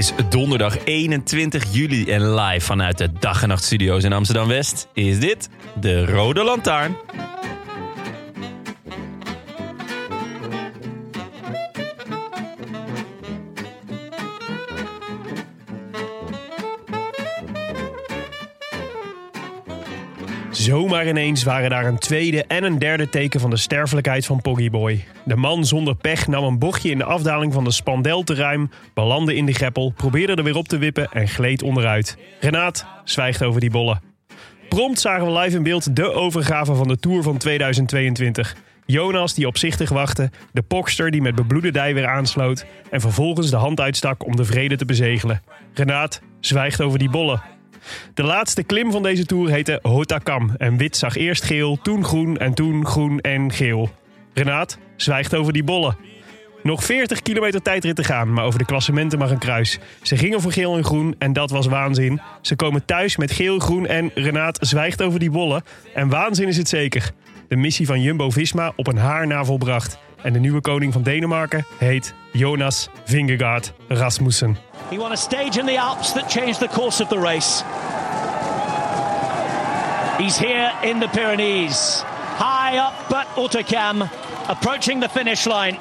Is donderdag 21 juli en live vanuit de Dag en Nacht Studio's in Amsterdam West is dit de Rode Lantaarn. Zomaar ineens waren daar een tweede en een derde teken van de sterfelijkheid van Poggyboy. De man zonder pech nam een bochtje in de afdaling van de Spandel te ruim, belandde in de greppel, probeerde er weer op te wippen en gleed onderuit. Renaat zwijgt over die bollen. Prompt zagen we live in beeld de overgave van de Tour van 2022. Jonas die opzichtig wachtte, de pokster die met bebloede dij weer aansloot en vervolgens de hand uitstak om de vrede te bezegelen. Renaat zwijgt over die bollen. De laatste klim van deze tour heette Hotakam. En wit zag eerst geel, toen groen en toen groen en geel. Renaat zwijgt over die bollen. Nog 40 kilometer tijdrit te gaan, maar over de klassementen mag een kruis. Ze gingen voor geel en groen en dat was waanzin. Ze komen thuis met geel, groen en Renaat zwijgt over die bollen. En waanzin is het zeker. De missie van Jumbo-Visma op een haar na volbracht. En de nieuwe koning van Denemarken heet Jonas Vingegaard Rasmussen. He won a stage in the Alps that changed the course of the race. He's here in the Pyrenees, high up at Otakam, approaching the finish line.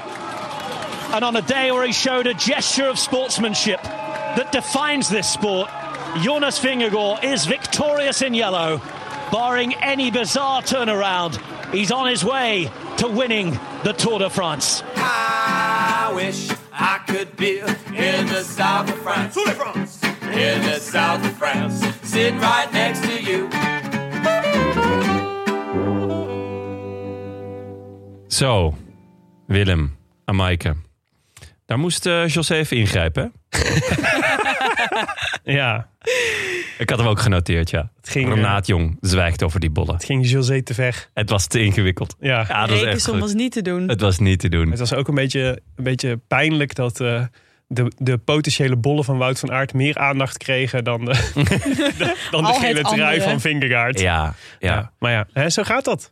And on a day where he showed a gesture of sportsmanship that defines this sport, Jonas Vingegaard is victorious in yellow. Barring any bizarre turnaround, he's on his way to winning the Tour de France. Wish I could be in the south of France. France. In the south of France. Sitting right next to you. Zo, Willem, Amaike. Daar moest eh, José even ingrijpen. Ja, Ik had hem ook genoteerd, ja. het ging, eh, Renaat Jong zwijgt over die bollen. het ging José te ver. Het was te ingewikkeld. Ja. Ja, dat was echt Rekensom goed. was niet te doen. Het was niet te doen. Het was ook een beetje, een beetje pijnlijk dat eh, de, de potentiële bollen van Wout van Aert meer aandacht kregen dan de, de- dan de gele trui andere. van Vingegaard. Ja, ja. Ja, maar ja, hè, zo gaat dat.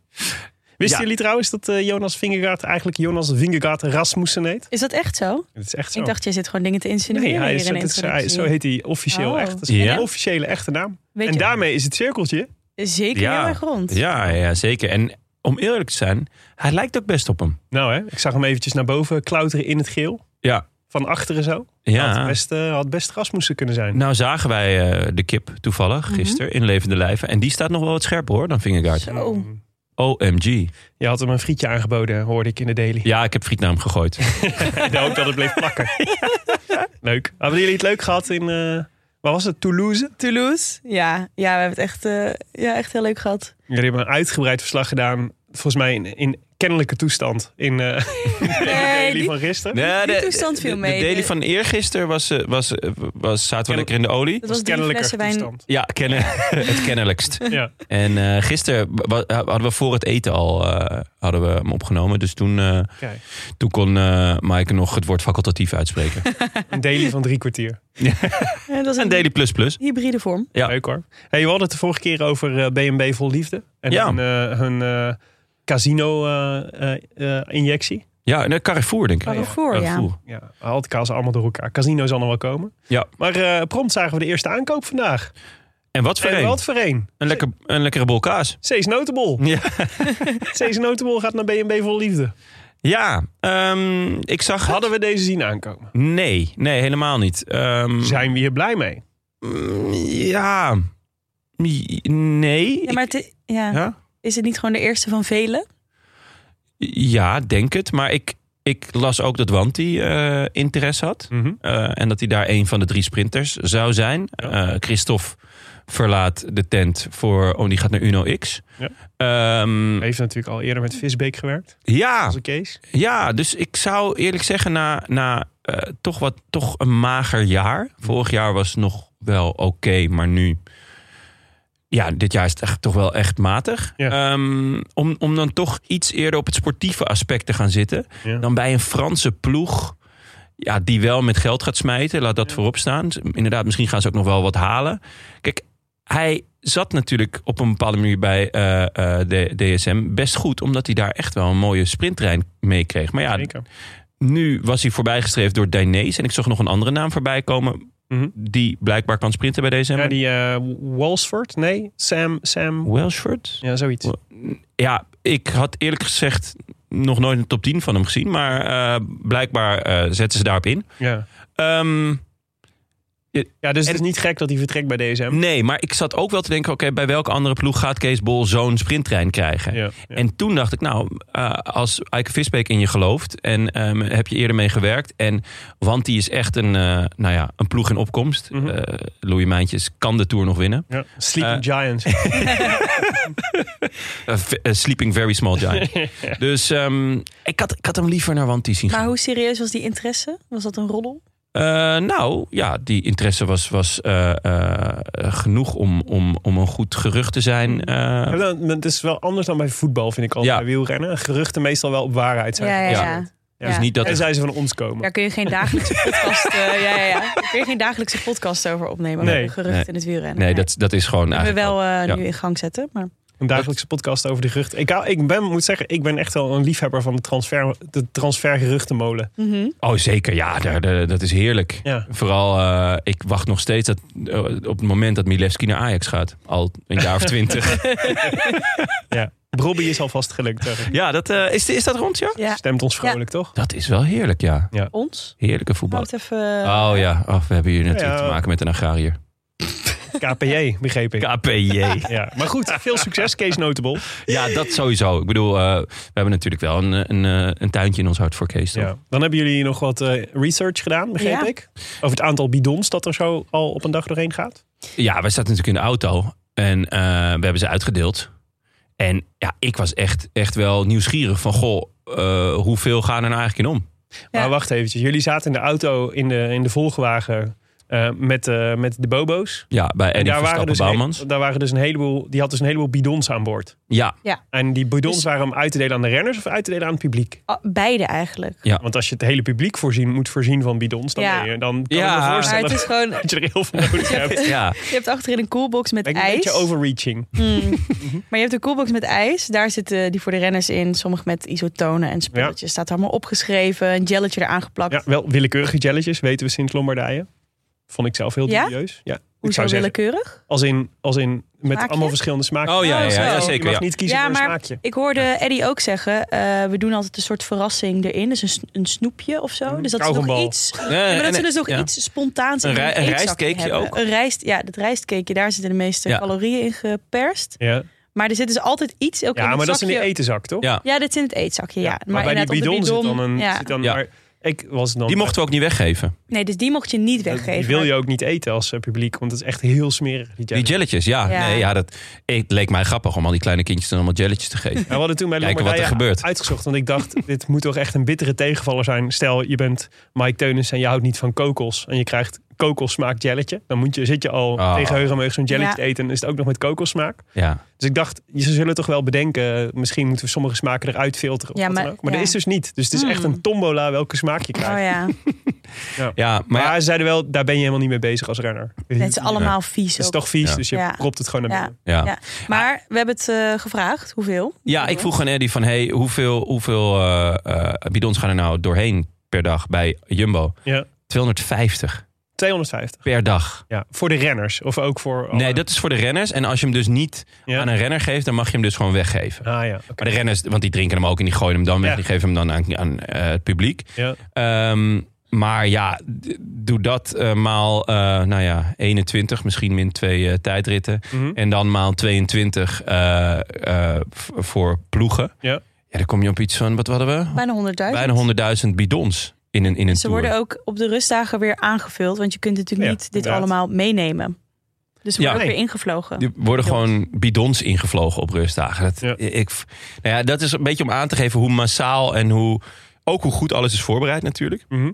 Wisten Ja. jullie trouwens dat eh, Jonas Vingegaard eigenlijk Jonas Vingegaard Rasmussen heet? Is dat echt zo? Dat is echt zo. Ik dacht, je zit gewoon dingen te insinueren nee, hij hier is, in is- hij- introductie. zo heet hij officieel Oh. echt. Dat is Ja? een officiële echte naam. Weet en je- daarmee is het cirkeltje. Zeker heel erg rond. Ja, ja, zeker. En om eerlijk te zijn, hij lijkt ook best op hem. Nou hè, ik zag hem eventjes naar boven klauteren in het geel. Ja. Van achteren zo. Ja. Had best, eh, had best Rasmussen kunnen zijn. Nou zagen wij eh, de kip toevallig gisteren in levende lijven. En die staat nog wel wat scherper hoor dan Vingegaard. Zo. OMG. Je had hem een frietje aangeboden, hoorde ik in de daily. Ja, ik heb friet naar hem gegooid. Ik hoop dat het bleef plakken. Leuk. Hadden jullie het leuk gehad in, eh waar was het, Toulouse? Toulouse? Ja, ja, we hebben het echt, eh, ja, echt heel leuk gehad. Jullie hebben een uitgebreid verslag gedaan, volgens mij in, in kennelijke toestand in, eh in de daily die- van gisteren. Die toestand viel de, mee. De daily van eergisteren was, eh, was, eh, was, zaten we lekker in de olie. Dat was wijn. toestand. Ja, kennen, het kennelijkst. Ja. En eh, gisteren hadden we voor het eten al eh, hadden we hem opgenomen. Dus toen, eh, toen kon eh Maaike nog het woord facultatief uitspreken. een daily van drie kwartier. Ja, dat is en een daily plus plus. hybride vorm. Ja. Leuk hoor. Hey, we hadden het de vorige keer over B&B Vol Liefde. En Ja. hun, hun eh, casino-injectie. Ja, en eh, Carrefour denk ik. Carrefour, ja. ja, al die kazen allemaal door elkaar. Casino zal nog wel komen. Ja. Maar eh, prompt zagen we de eerste aankoop vandaag. En wat voor En een? wat voor een? Een, lekker, een lekkere bol kaas. Cees Notable. Ja, Cees Notable gaat naar B&B Vol Liefde. ja ehm, ik zag... het. Hadden we deze zien aankomen? Nee, nee, helemaal niet. Ehm, Zijn we hier blij mee? mm, Ja. Nee. Ja, maar het, ja. Ja? Is het niet gewoon de eerste van velen? Ja, denk het. Maar ik, ik las ook dat Wanti eh, interesse had. Mhm. Eh, en dat hij daar een van de drie sprinters zou zijn. Ja. Eh, Christophe verlaat de tent voor... Oh, die gaat naar Uno X. Ja. Ehm, Hij heeft natuurlijk al eerder met Visbeek gewerkt. ja, Als een case. ja, dus ik zou eerlijk zeggen... na, na eh, toch, wat, toch een mager jaar. Vorig jaar was nog wel oké, maar nu... Ja, dit jaar is het echt, toch wel echt matig. Ja. Ehm, om, om dan toch iets eerder op het sportieve aspect te gaan zitten... Ja. dan bij een Franse ploeg... Ja, die wel met geld gaat smijten. Laat dat voorop staan. Inderdaad, misschien gaan ze ook nog wel wat halen. Kijk, hij zat natuurlijk op een bepaalde manier bij eh, eh, de DSM best goed. Omdat hij daar echt wel een mooie sprinttrein mee kreeg. Maar ja, Zeker. nu was hij voorbijgestreefd door Dainese. En ik zag nog een andere naam voorbij komen... Mhm. die blijkbaar kan sprinten bij DSM. Ja, die eh, Walsford? Nee, Sam. Sam. Welshford? Ja, zoiets. Ja, ik had eerlijk gezegd nog nooit een top 10 van hem gezien. Maar eh, blijkbaar eh, zetten ze daarop in. Ja. Ehm, ja, dus het is niet gek dat hij vertrekt bij DSM. nee, maar ik zat ook wel te denken... oké, bij welke andere ploeg gaat Kees Bol zo'n sprinttrein krijgen? Ja, ja. En toen dacht ik, nou, eh, als Eike Visbeek in je gelooft... en ehm, heb je eerder mee gewerkt... en want die is echt een, eh, nou ja, een ploeg in opkomst. Mhm. Eh, Louis Mijntjes kan de Tour nog winnen. Ja. Sleeping Giants. Sleeping very small giant. Dus ehm, ik, had, ik had hem liever naar Wanti zien gaan. Maar hoe serieus was die interesse? Was dat een roddel? Eh, nou, ja, die interesse was, was eh, eh, genoeg om, om, om een goed gerucht te zijn. Eh, maar Het is wel anders dan bij voetbal, vind ik altijd Ja. bij wielrennen. Geruchten meestal wel op waarheid zijn. Ja, ja, Ja. ja. Ja. Dus niet dat En zij ze van ons komen. Daar kun je geen dagelijkse podcast, ja, ja, ja. Daar kun je geen dagelijkse podcast over opnemen. Nee. over geruchten Nee. in het wielrennen. nee, dat, dat is gewoon Dat we eigenlijk... wel eh, ja. nu in gang zetten. Maar Een dagelijkse podcast over de geruchten. Ik, ik ben, moet zeggen, ik ben echt wel een liefhebber van de, transfer, de transfergeruchtenmolen. mhm. Oh, zeker. Ja, daar, daar- dat is heerlijk. Ja. Vooral, eh, ik wacht nog steeds dat, eh, op het moment dat Milevski naar Ajax gaat. Al een jaar of twintig. ja. Robbie is alvast gelukt. zeg ja, dat, eh, is, is dat rond, ja? ja, Stemt ons vrolijk, toch? Dat is wel heerlijk, ja. ons. Heerlijke voetbal. Even... Oh ja, oh, we hebben hier natuurlijk Ja. te maken met een agrariër. KPJ, begreep ik. KPJ. Ja. Maar goed, veel succes, Kees Notable. Ja, dat sowieso. Ik bedoel, eh, we hebben natuurlijk wel een, een, eh, een tuintje in ons hart voor Kees. toch? Ja. Dan hebben jullie nog wat eh, research gedaan, begreep Ja. ik. Over het aantal bidons dat er zo al op een dag doorheen gaat. Ja, wij zaten natuurlijk in de auto en eh, we hebben ze uitgedeeld. En ja, ik was echt, echt wel nieuwsgierig van, goh, eh, hoeveel gaan er nou eigenlijk in om? Ja. Maar wacht eventjes. Jullie zaten in de auto in de, in de volgwagen eh, met, eh, met de bobo's. Ja, bij En Eddie daar waren, Verstappen dus Bouwmans. daar waren dus een heleboel, die had dus een heleboel bidons aan boord. Ja, En die bidons Dus- waren om uit te delen aan de renners of uit te delen aan het publiek? Ah, Beide eigenlijk. Ja. Want als je het hele publiek voorzien, moet voorzien van bidons, dan, Ja. je, dan kan Ja. me Maar voorstellen het is gewoon... dat je er heel veel nodig hebt. ja. Je hebt achterin een coolbox met Ben ik een ijs. beetje overreaching. Mm. maar je hebt een coolbox met ijs. Daar zitten die voor de renners in. Sommige met isotonen en spulletjes. Staat allemaal opgeschreven. Een gelletje eraan geplakt. Ja, wel willekeurige jelletjes, weten we sinds Lombardije. Vond ik zelf heel Ja? dubieus. Ja, ik Hoezo zou zeggen, willekeurig? als in, als in met Smaakje? allemaal verschillende smaken. Oh ja, ja, ja, ja, Je zeker. mag Ja. niet kiezen Ja, voor een maar- smaakje. Ik hoorde Eddie ook zeggen, eh, we doen altijd een soort verrassing erin. Dus een, een snoepje of zo. Dus dat ze nog iets, Ja, maar dat ze dus nog ja. iets spontaans in Een rij- een rijstcakeje ook? Een rijst, ja, dat rijstcakeje, daar zitten de meeste Ja. calorieën in geperst. Ja, Maar er zit dus altijd iets. Ook in ja maar dat is in die zakje. etenzak, toch? Ja. Ja, dit is in het eetzakje, ja. Maar, bij die de bidon, zit dan een... ja. Zit dan, Ja. maar ik was dan, Die mochten we ook niet weggeven. Nee, dus die mocht je niet Die weggeven. wil je ook niet eten als eh, publiek, want het is echt heel smerig. Die Die jelletjes, ja. Ja. Nee, ja dat, het leek mij grappig om al die kleine kindjes dan allemaal jelletjes te geven. Ja, we hadden toen bij Kijken wat er Lombardije gebeurt. uitgezocht. Want ik dacht, dit moet toch echt een bittere tegenvaller zijn. Stel, je bent Mike Teunis en je houdt niet van kokos. En je krijgt kokossmaak jelletje. Dan moet je, zit je al Oh. tegen heugenmeug zo'n jelletje Ja. te eten. En is het ook nog met kokossmaak. Ja. Dus ik dacht, ze zullen toch wel bedenken... misschien moeten we sommige smaken eruit filteren. Ja, maar- ook. maar ja. dat is dus niet. Dus het is echt een tombola welke smaak je krijgt. Oh ja, ja, maar Maar ja, ze zeiden wel, daar ben je helemaal niet mee bezig als renner. het is allemaal vies Het is toch vies, Ja. dus je Ja. propt het gewoon naar binnen. ja. Ja. Maar we hebben het eh, gevraagd, hoeveel? Ja, ik vroeg aan Eddie van, hey, hoeveel, hoeveel eh, bidons gaan er nou doorheen per dag bij Jumbo? Ja. 250 250. per dag. Ja, voor de renners. Of ook voor... alle- Nee, dat is voor de renners. En als je hem dus niet Ja. aan een renner geeft, dan mag je hem dus gewoon weggeven. Ah ja, oké. Maar de renners, want die drinken hem ook en die gooien hem dan weg. Ja. Die geven hem dan aan, aan eh, het publiek. Ja. Ehm, maar ja, doe dat eh, maal eh, nou ja, 21, misschien min twee eh, tijdritten. Mhm. En dan maal 22 eh, eh, v- voor ploegen. Ja. Ja, dan kom je op iets van, wat hadden we? Bijna 100.000. Bijna 100.000 bidons in een, in een Ze tour. worden ook op de rustdagen weer aangevuld. Want je kunt natuurlijk Ja, niet dit inderdaad. allemaal meenemen. Dus ze Ja. worden Nee. weer ingevlogen. Er worden Bidons. gewoon bidons ingevlogen op rustdagen. Dat, Ja. ik, nou ja, dat is een beetje om aan te geven hoe massaal en hoe, ook hoe goed alles is voorbereid natuurlijk. Mhm.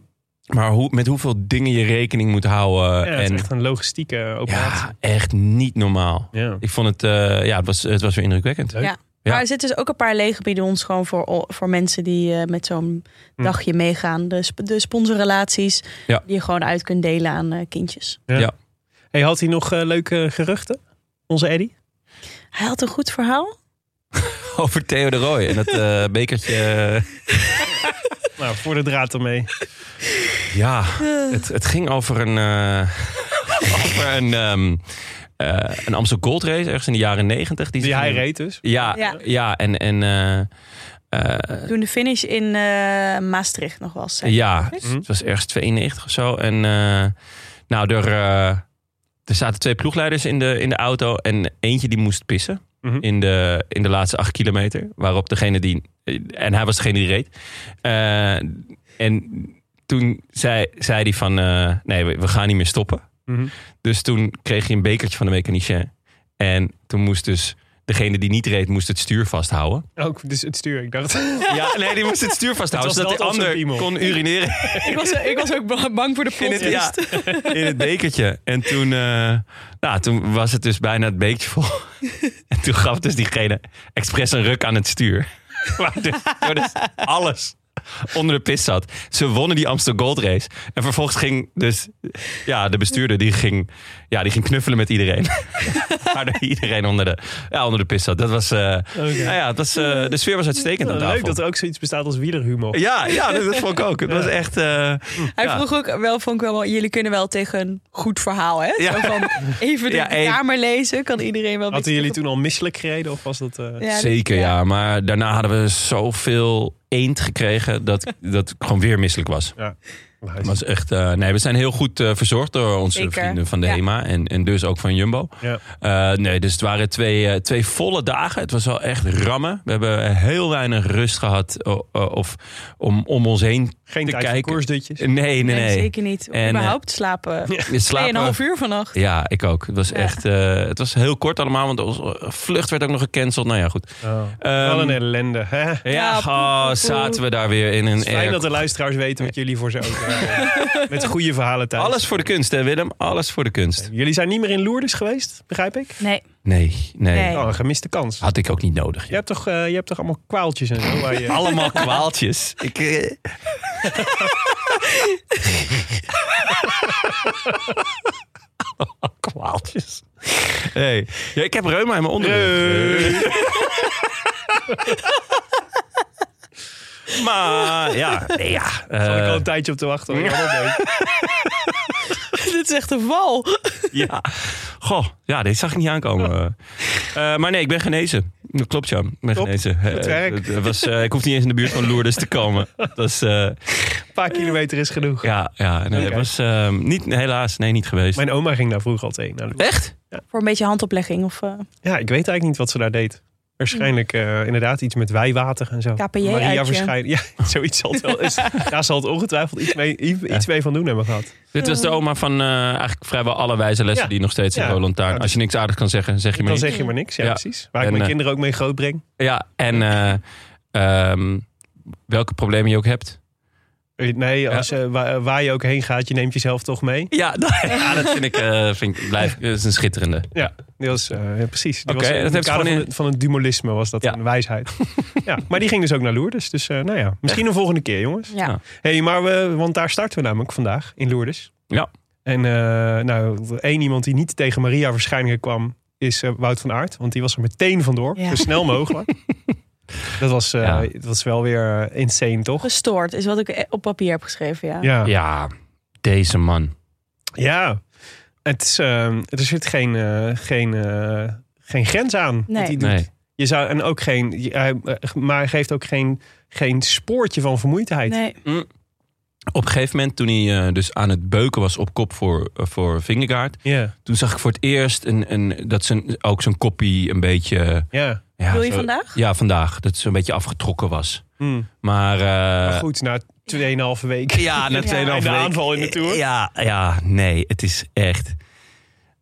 Maar hoe, met hoeveel dingen je rekening moet houden. Ja, het is en echt een logistieke operatie. ja, echt niet normaal. Ja. Ik vond het, eh, ja, het was, het was weer indrukwekkend. Leuk. Ja. Ja. Maar er zitten dus ook een paar lege bidons gewoon voor, voor mensen die eh, met zo'n Hm. dagje meegaan. De, sp- de sponsorrelaties Ja. die je gewoon uit kunt delen aan eh, kindjes. Ja. Ja. Hey, had hij nog eh, leuke geruchten? Onze Eddy? Hij had een goed verhaal. Over Theo de Roy en dat eh, bekertje. Nou, voor de draad ermee. Ja, het, het ging over een, eh, over een, ehm, eh, een Amstel Gold Race ergens in de jaren negentig. Die ze hij reed dus. Ja, Ja. ja. en, en eh, eh, Toen de finish in eh, Maastricht nog was. zei ja, het was ergens 92 of zo. En eh, nou, er, eh, er zaten twee ploegleiders in de, in de auto en eentje die moest pissen. Mhm. in, de, in de laatste acht kilometer. Waarop degene die. En hij was degene die reed. Eh, en toen zei, zei hij van. eh, nee, we, we gaan niet meer stoppen. Mhm. Dus toen kreeg je een bekertje van de mechanicien. En toen moest dus. Degene die niet reed, moest het stuur vasthouden. Ook dus het stuur. Ik dacht, Ja, nee, die moest het stuur vasthouden. Het zodat de ander kon urineren Ik, was, ik was ook ba- bang voor de in plot het, ja, twist. in het bekertje. En toen, eh, nou, toen was het dus bijna het bekertje vol. En toen gaf dus diegene expres een ruk aan het stuur. Dus alles onder de pist zat. Ze wonnen die Amstel Gold Race. En vervolgens ging dus ja, de bestuurder die ging, ja, die ging knuffelen met iedereen. Waardoor iedereen onder de, ja, onder de pist zat. Dat was, eh, nou ja, het was, eh, de sfeer was uitstekend aan leuk dat er ook zoiets bestaat als wielerhumor. Ja, ja, dat, dat vond ik ook. Het was echt... eh, Hij Ja. vroeg ook wel, vond ik wel, jullie kunnen wel tegen een goed verhaal, hè? Ja. Zo van even de Ja, even- kamer lezen, kan iedereen wel. Hadden jullie toen al misselijk gereden? Of was dat... eh, Ja, dat- Zeker, ja. Maar daarna hadden we zoveel gekregen dat, dat gewoon weer misselijk was. Ja. Het was echt, eh, nee, we zijn heel goed eh, verzorgd door onze Zeker, vrienden van de ja. HEMA en, en dus ook van Jumbo. Ja. Eh, nee, dus het waren twee, twee volle dagen. Het was wel echt rammen. We hebben heel weinig rust gehad of om, om ons heen Geen te kijken. koersdutjes. Nee, nee, nee. Nee, zeker niet. En, Überhaupt slapen. Je slapen- 2,5 uur vannacht. Ja, ik ook. Het was Ja. echt, eh, het was heel kort allemaal, want onze vlucht werd ook nog gecanceld. Nou ja, goed. Oh. Ehm, Wel een ellende. Hè? Ja, Ja, oh, zaten we daar weer in een is fijn air- dat de luisteraars weten wat jullie voor ze ook hebben. Met goede verhalen thuis. Alles voor de kunst, hè Willem? Alles voor de kunst. Jullie zijn niet meer in Lourdes geweest, begrijp ik? Nee. Nee, nee. Nee. Oh, een gemiste kans. Had ik ook niet nodig. Je hebt toch, eh, je hebt toch allemaal kwaaltjes en zo? Waar je... Allemaal kwaaltjes. Ik, eh, Allemaal kwaaltjes. Hey. Ja, ik heb reuma in mijn onderrug. maar ja, nee, ja. Daar had ik eh, al een tijdje op te wachten. hoor. Ja. Dit is echt een val. Ja. Goh, ja, deze zag ik niet aankomen. Eh, maar nee, ik ben genezen. Dat klopt, ja. Ik ben Top. genezen. Goed Eh, werk. was, eh, ik hoef niet eens in de buurt van Lourdes te komen. Dat is, eh, Een paar kilometer is genoeg. ja, ja nee, het was eh, niet, helaas, nee, niet geweest. Mijn oma ging daar vroeger altijd heen. Echt? Voor een beetje handoplegging of eh, Ja, ik weet eigenlijk niet wat ze daar deed. Waarschijnlijk eh, inderdaad iets met wijwater en zo. KPJ Maria waarschijnlijk. Ja, zoiets zal het wel. Is, daar zal het ongetwijfeld iets mee, iets mee van doen hebben gehad. Dit was de oma van eh, eigenlijk vrijwel alle wijze lessen Ja. die nog steeds in. Roland Taarn. Ja, Als je niks aardigs kan zeggen, zeg je maar Dan zeg je maar niks. Ja, Ja. precies. Waar ik mijn eh, kinderen ook mee grootbreng. Ja, en eh, ehm, welke problemen je ook hebt. Nee, als, je waar, waar je ook heen gaat, je neemt jezelf toch mee. Ja, dat, ja, dat vind ik, eh, vind ik blijf, dat is een schitterende. Ja, die was, eh, ja, precies. Die Oké, was dat heeft kader van, het- van het dualisme was dat Ja. een wijsheid. ja, maar die ging dus ook naar Lourdes. Dus eh, nou ja, misschien een volgende keer, jongens. ja. Hey, maar we, want daar starten we namelijk vandaag in Lourdes. Ja. En eh, nou, één iemand die niet tegen Maria verschijningen kwam, is eh, Wout van Aert. Want die was er meteen vandoor, Ja. zo snel mogelijk. Dat was, eh, Ja. dat was wel weer eh, insane, toch? Gestoord is wat ik op papier heb geschreven, ja. Ja. Ja, deze man. Ja, het is, ehm, er zit geen, eh, geen, eh, geen grens aan wat Nee. hij doet. Nee. Je zou, en ook geen, maar hij geeft ook geen, geen spoortje van vermoeidheid. Nee. Op een gegeven moment, toen hij eh, dus aan het beuken was op kop voor, uh, voor Vingegaard... Ja, toen zag ik voor het eerst een, een, dat zijn, ook zijn koppie een beetje... ja. Ja, Wil je zo- vandaag? Ja, vandaag. Dat het zo'n beetje afgetrokken was. Hm. Maar, eh, Maar goed, na 2,5 weken. Ja, na 2,5 Ja. weken. De aanval in de Tour. Ja, ja, nee, het is echt...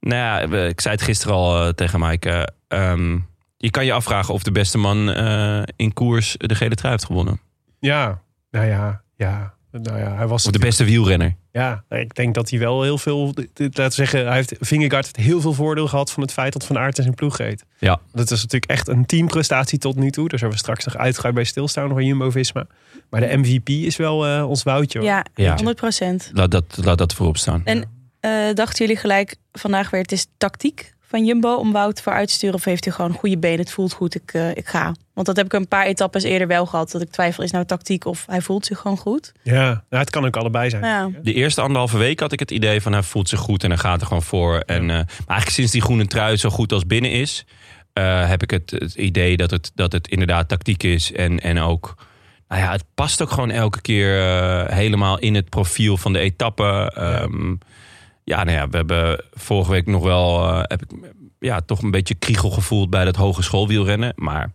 Nou ja, ik zei het gisteren al tegen Maaike. ehm, je kan je afvragen of de beste man eh, in koers de gele trui heeft gewonnen. Ja, nou ja, ja. Nou ja, hij was Of de beste wielrenner. Ja, ik denk dat hij wel heel veel. Laten we zeggen, hij heeft Vingegaard heeft heel veel voordeel gehad van het feit dat Van Aert in zijn ploeg reed. Ja. Dat is natuurlijk echt een teamprestatie tot nu toe. Daar zullen we straks nog uitgebreid bij stilstaan van Jumbo Visma. Maar de MVP is wel eh, ons woutje. hoor. Ja, Ja. 100 procent. Laat dat, laat dat voorop staan. En eh, dachten jullie gelijk vandaag weer, het is tactiek van Jumbo om Wout vooruit te sturen? Of heeft hij gewoon goede benen, het voelt goed, ik, eh, ik ga? Want dat heb ik een paar etappes eerder wel gehad. Dat ik twijfel, is nou tactiek of hij voelt zich gewoon goed? Ja, nou, het kan ook allebei zijn. Ja. De eerste anderhalve week had ik het idee van hij voelt zich goed en hij gaat er gewoon voor. En, eh, maar eigenlijk sinds die groene trui zo goed als binnen is, eh, heb ik het, het idee dat het, dat het inderdaad tactiek is. En, en ook, nou ja, het past ook gewoon elke keer eh, helemaal in het profiel van de etappe. Ehm, ja, nou ja, we hebben vorige week nog wel, eh, heb ik ja, toch een beetje kriegel gevoeld bij dat hogeschoolwielrennen. Maar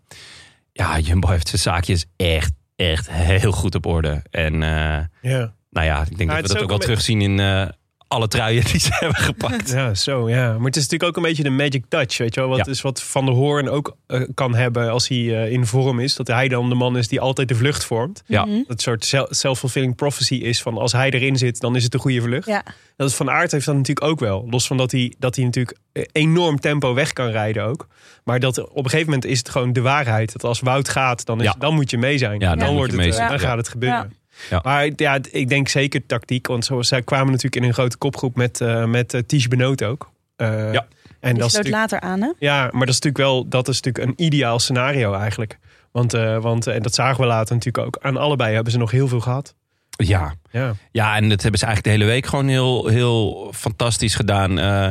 ja, Jumbo heeft zijn zaakjes echt, echt heel goed op orde. En eh, Ja. nou ja, ik denk Ja, dat we dat ook ook wel terugzien in eh, alle truien die ze hebben gepakt. Ja, zo ja. Maar het is natuurlijk ook een beetje de magic touch, weet je wel. Wat, Ja. is wat Van der Hoorn ook eh, kan hebben als hij eh, in vorm is. Dat hij dan de man is die altijd de vlucht vormt. Ja. Mhm. Dat soort self- self-fulfilling prophecy is van als hij erin zit, dan is het een goede vlucht. Ja. Dat is Van Aert heeft dat natuurlijk ook wel. Los van dat hij, dat hij natuurlijk enorm tempo weg kan rijden ook. Maar dat op een gegeven moment is het gewoon de waarheid. Dat als Wout gaat, dan, is, Ja. dan moet je mee zijn. Ja, dan wordt het, mee zijn. dan gaat het gebeuren. Ja. Maar ja, ik denk zeker tactiek. Want zoals zij kwamen natuurlijk in een grote kopgroep met, eh met Ties Benoot ook. Eh, Ja. En Die dat is sloot natuurlijk, later aan, hè? ja, maar dat is natuurlijk wel dat is natuurlijk een ideaal scenario eigenlijk. Want, eh, want en dat zagen we later natuurlijk ook. Aan allebei hebben ze nog heel veel gehad. Ja. Ja. ja, en dat hebben ze eigenlijk de hele week gewoon heel, heel fantastisch gedaan. Eh,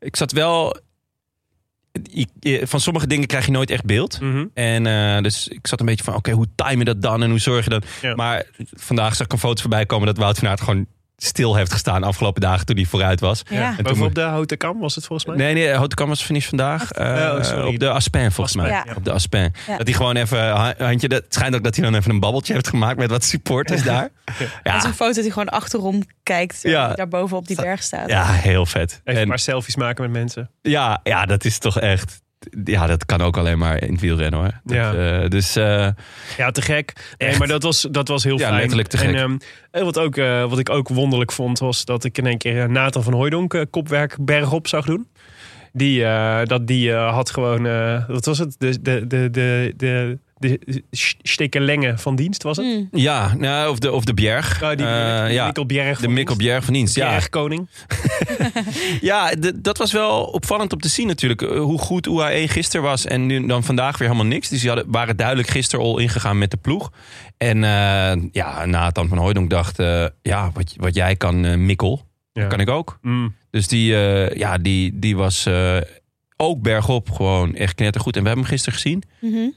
ik zat wel... je- Van sommige dingen krijg je nooit echt beeld. Mhm. En eh, dus ik zat een beetje van, oké, hoe time je dat dan en hoe zorg je dat? Ja. Maar vandaag zag ik een foto voorbij komen dat Wout van Aert gewoon stil heeft gestaan de afgelopen dagen toen hij vooruit was. Ja. En toen Bovenop de houten kam was het volgens mij. Nee, nee, Houten was finish vandaag. Eh, Oh, sorry. op de Aspen volgens mij. Ja. Op de Aspen. Ja. Dat hij gewoon even, ha- handje, dat het schijnt ook dat hij dan even een babbeltje heeft gemaakt met wat supporters daar. Dat is Ja, een foto dat hij gewoon achterom kijkt. Ja. Ja. Daar boven op die berg staat. ja, heel vet. Even En, paar selfies maken met mensen. ja, ja, dat is toch echt... Ja, dat kan ook alleen maar in het wielrennen hoor. Dat, Ja. eh, dus eh, Ja, te gek. Nee, maar dat was, dat was heel Ja, fijn. letterlijk te gek. En, ehm, wat, ook, eh, wat ik ook wonderlijk vond, was dat ik in één keer Nathan van Hooijdonk kopwerk bergop zag doen. Die, dat die had gewoon, wat was het? De, de, de, de, de, de stekelenge van dienst was het? Mm. ja, nou, of de, of de Bjerg. Ja, die Eh, ja, Mikkel Bjerg de van Mikkel dienst. Bjerg van dienst. Ja, Bjergkoning. Ja, dat was wel opvallend om te zien natuurlijk. eh, Hoe goed UAE gisteren was en nu dan vandaag weer helemaal niks. Dus die hadden, waren duidelijk gisteren al ingegaan met de ploeg. En eh, ja, Nathan van Hooydonk dacht... eh, ja, wat, wat jij kan, Mikkel, Ja. kan ik ook. Mm. Dus die, eh, ja, die, die was eh, ook bergop gewoon echt knettergoed. En we hebben hem gisteren gezien. Mhm.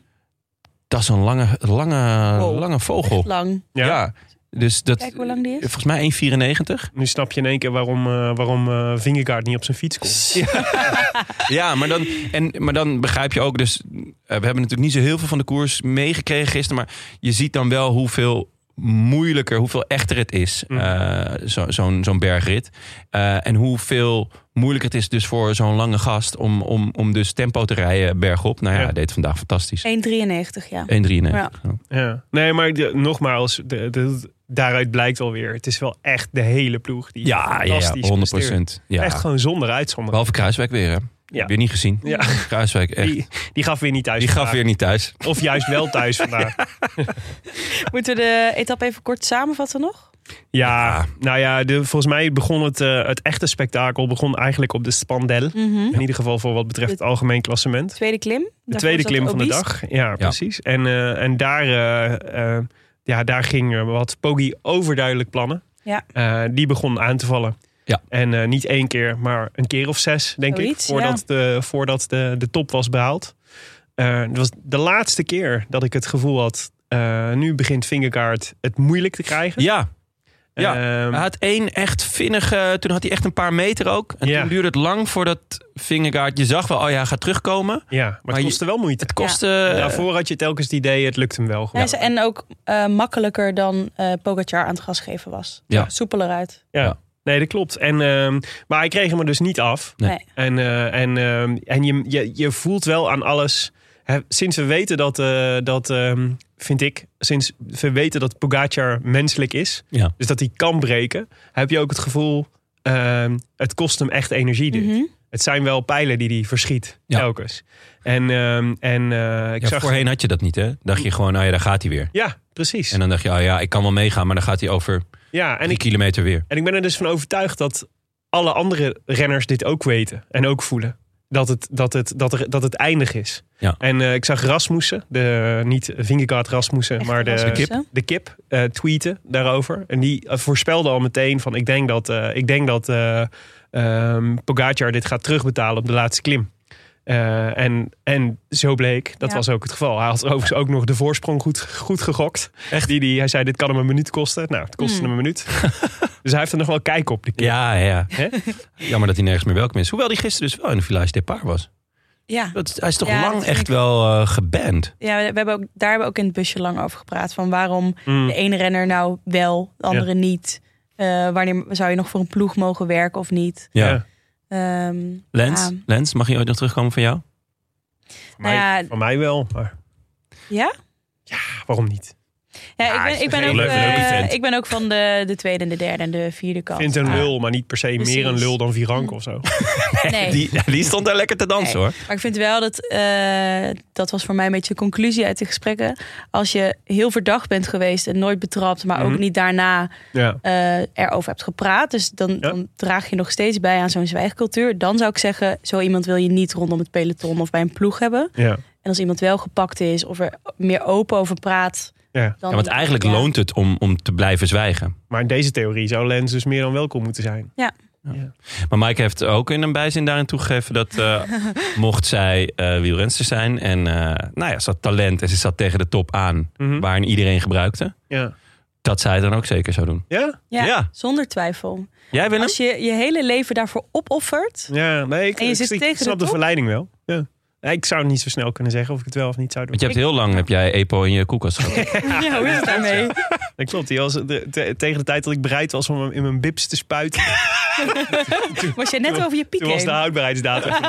Dat is een lange, lange, Wow. lange vogel. Echt lang. Ja. Ja. Dus dat, Kijk hoe lang die is. volgens mij 1,94. Nu snap je in één keer waarom, eh waarom eh Vingegaard niet op zijn fiets komt. Ja, maar dan, en, maar dan begrijp je ook dus... eh, we hebben natuurlijk niet zo heel veel van de koers meegekregen gisteren... maar je ziet dan wel hoeveel moeilijker, hoeveel echter het is, Mm. eh, zo- zo'n zo'n bergrit. Eh, en hoeveel moeilijker het is dus voor zo'n lange gast... om, om, om dus tempo te rijden bergop. Nou ja, Ja. hij deed vandaag fantastisch. 1,93 ja. 1,93. Ja. Ja. Nee, maar de- nogmaals, de, de- daaruit blijkt alweer. Het is wel echt de hele ploeg die Ja, ja, ja, fantastisch 100 presteert. Ja. Echt gewoon zonder uitzondering. Behalve Kruiswijk weer, hè? Ja. Weer niet gezien. Ja. Kruiswijk, echt. Die, die gaf weer niet thuis. Die gaf weer niet thuis. Of juist wel thuis vandaag. Moeten we de etappe even kort samenvatten nog? Ja, nou ja, de, volgens mij begon het, eh, het echte spektakel begon eigenlijk op de Spandel. Mhm. In ieder geval voor wat betreft het algemeen klassement. Tweede klim. De Daarvoor tweede klim van de dag. Ja, precies. En, eh, en daar, eh, eh, ja, daar ging wat Poggi overduidelijk plannen. Ja. Eh, die begon aan te vallen. Ja. En eh, niet één keer, maar een keer of zes, denk ik. Voordat, de, voordat de, de top was behaald. Eh, het was de laatste keer dat ik het gevoel had... eh, nu begint Vingegaard het moeilijk te krijgen. Ja, Ja, Ehm, hij had één echt vinnige... Toen had hij echt een paar meter ook. En Ja. toen duurde het lang voordat Vingegaard... Je zag wel, oh ja, hij gaat terugkomen. ja, maar, maar het je- kostte wel moeite. Het kostte... Daarvoor had je telkens het idee, het lukt hem wel. Ja, gewoon. ze- En ook eh, makkelijker dan eh Pogacar aan het gas geven was. Ja. Soepeler uit. Ja. Ja. Nee, dat klopt. En, ehm, maar hij kreeg hem er dus niet af. Nee. En, eh, en, ehm, en je, je, je voelt wel aan alles. Sinds we weten dat, eh, dat ehm, vind ik, sinds we weten dat Pogacar menselijk is, Ja. dus dat hij kan breken, heb je ook het gevoel, ehm, het kost hem echt energie. Dit. Mhm. Het zijn wel pijlen die hij verschiet, Ja. telkens. En, ehm, en eh, ik Ja, zag... voorheen had je dat niet, hè? Dacht je gewoon, nou ja, daar gaat hij weer. Ja, precies. En dan dacht je, oh ja, ik kan wel meegaan, maar dan gaat hij over ja, en drie ik, kilometer weer. En ik ben er dus van overtuigd dat alle andere renners dit ook weten en ook voelen. Dat het, dat het, dat er, dat het eindig is. Ja. En eh, ik zag Rasmussen, de, niet Vingegaard Rasmussen, maar de, Rasmussen. kip. de kip, eh, tweeten daarover. En die eh, voorspelde al meteen van ik denk dat, eh, ik denk dat eh ehm, Pogacar dit gaat terugbetalen op de laatste klim. Eh, en, en zo bleek, dat Ja. was ook het geval. Hij had overigens ook nog de voorsprong goed, goed gegokt. Echt? Die, die, hij zei, dit kan hem een minuut kosten. Nou, het kostte Hmm. hem een minuut. dus hij heeft er nog wel kijk op. Die kip. Ja, ja. Hè? Jammer dat hij nergens meer welkom is. Hoewel hij gisteren dus wel in de Village Depart was. Ja. Dat, hij is toch Ja, lang echt ik- wel eh, geband. Ja, we hebben ook, daar hebben we ook in het busje lang over gepraat. Van waarom Mm. de ene renner nou wel, de andere niet. Eh, wanneer zou je nog voor een ploeg mogen werken of niet? Ja. Ja. Ehm, Lens, ja. Lens, mag je ooit nog terugkomen van jou? Van, mij, Nou ja. van mij wel, maar Ja? waarom niet? Ja, ik, ben, ik, ben ook, eh, ik ben ook van de, de tweede en de derde en de vierde kant. Vindt een Ah, lul, maar niet per se meer een lul dan Virank of zo. Nee. Die, die stond daar lekker te dansen Nee. hoor. Maar ik vind wel dat, eh, dat was voor mij een beetje de conclusie uit de gesprekken. Als je heel verdacht bent geweest en nooit betrapt, maar Mhm. ook niet daarna Ja. eh, erover hebt gepraat. Dus dan, dan draag je nog steeds bij aan zo'n zwijgcultuur. Dan zou ik zeggen, zo iemand wil je niet rondom het peloton of bij een ploeg hebben. Ja. En als iemand wel gepakt is of er meer open over praat. Ja. Dan, Ja, want eigenlijk ja. loont het om, om te blijven zwijgen. Maar in deze theorie zou Lens dus meer dan welkom moeten zijn. Maar Mike heeft ook in een bijzin daarin toegegeven dat eh, mocht zij eh wielrenster zijn en eh, nou ja, ze had talent en ze zat tegen de top aan, Mhm. waarin iedereen gebruikte, Ja. dat zij het dan ook zeker zou doen. Ja? Ja, Ja. zonder twijfel. Jij Willem? Als je je hele leven daarvoor opoffert. Ja, nee, ik, En je ik, zit ik tegen de snap de, top? verleiding wel. Ik zou niet zo snel kunnen zeggen of ik het wel of niet zou doen. Want je hebt heel lang heb jij Epo in je koelkast gehad. Ja, hoe is het daarmee? Dat klopt. Die was de- te- tegen de tijd dat ik bereid was om hem in mijn bips te spuiten, Was je net over je piek toen was de heen? houdbaarheidsdatum.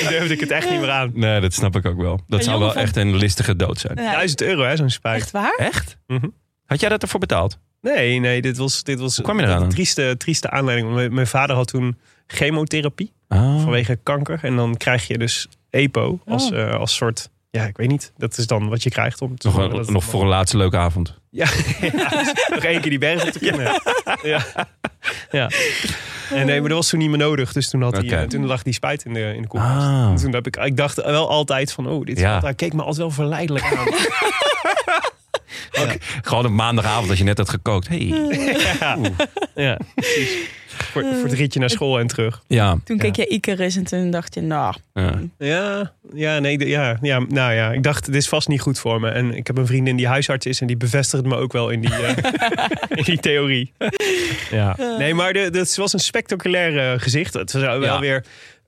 Toen durfde ik het echt niet meer aan. Nee, dat snap ik ook wel. Dat zou wel van- echt een listige dood zijn. Ja, 1000 euro, hè, zo'n spuit. echt waar? Echt? Mhm. Had jij dat ervoor betaald? Nee, nee, dit was, dit was Hoe kwam je eraan een trieste, trieste aanleiding. Mijn, mijn vader had toen chemotherapie Oh. vanwege kanker. En dan krijg je dus EPO als, Oh. eh, als soort... Ja, ik weet niet. Dat is dan wat je krijgt om te Nog, een- nog voor een laatste leuke avond. Ja, ja, dus nog één keer die berg op te kunnen. Ja. ja. En nee, maar dat was toen niet meer nodig. Dus toen, had hij, eh, toen lag die spuit in de, in de koelkast. Ah. En toen heb ik, ik dacht wel altijd van, oh, dit Ja. hij keek me altijd wel verleidelijk aan. Gewoon op maandagavond als je net had gekookt. Hey. ja, ja precies. Voor, voor het ritje naar school en terug. Ja. Toen keek je Icarus en toen dacht je, nou, ja. Ja, ja, nee, ja, ja, nou ja, ik dacht, dit is vast niet goed voor me. En ik heb een vriendin die huisarts is en die bevestigt me ook wel in die, eh, in die theorie. Ja. Nee, maar de, dat was een spectaculair gezicht. Het was wel Ja. weer,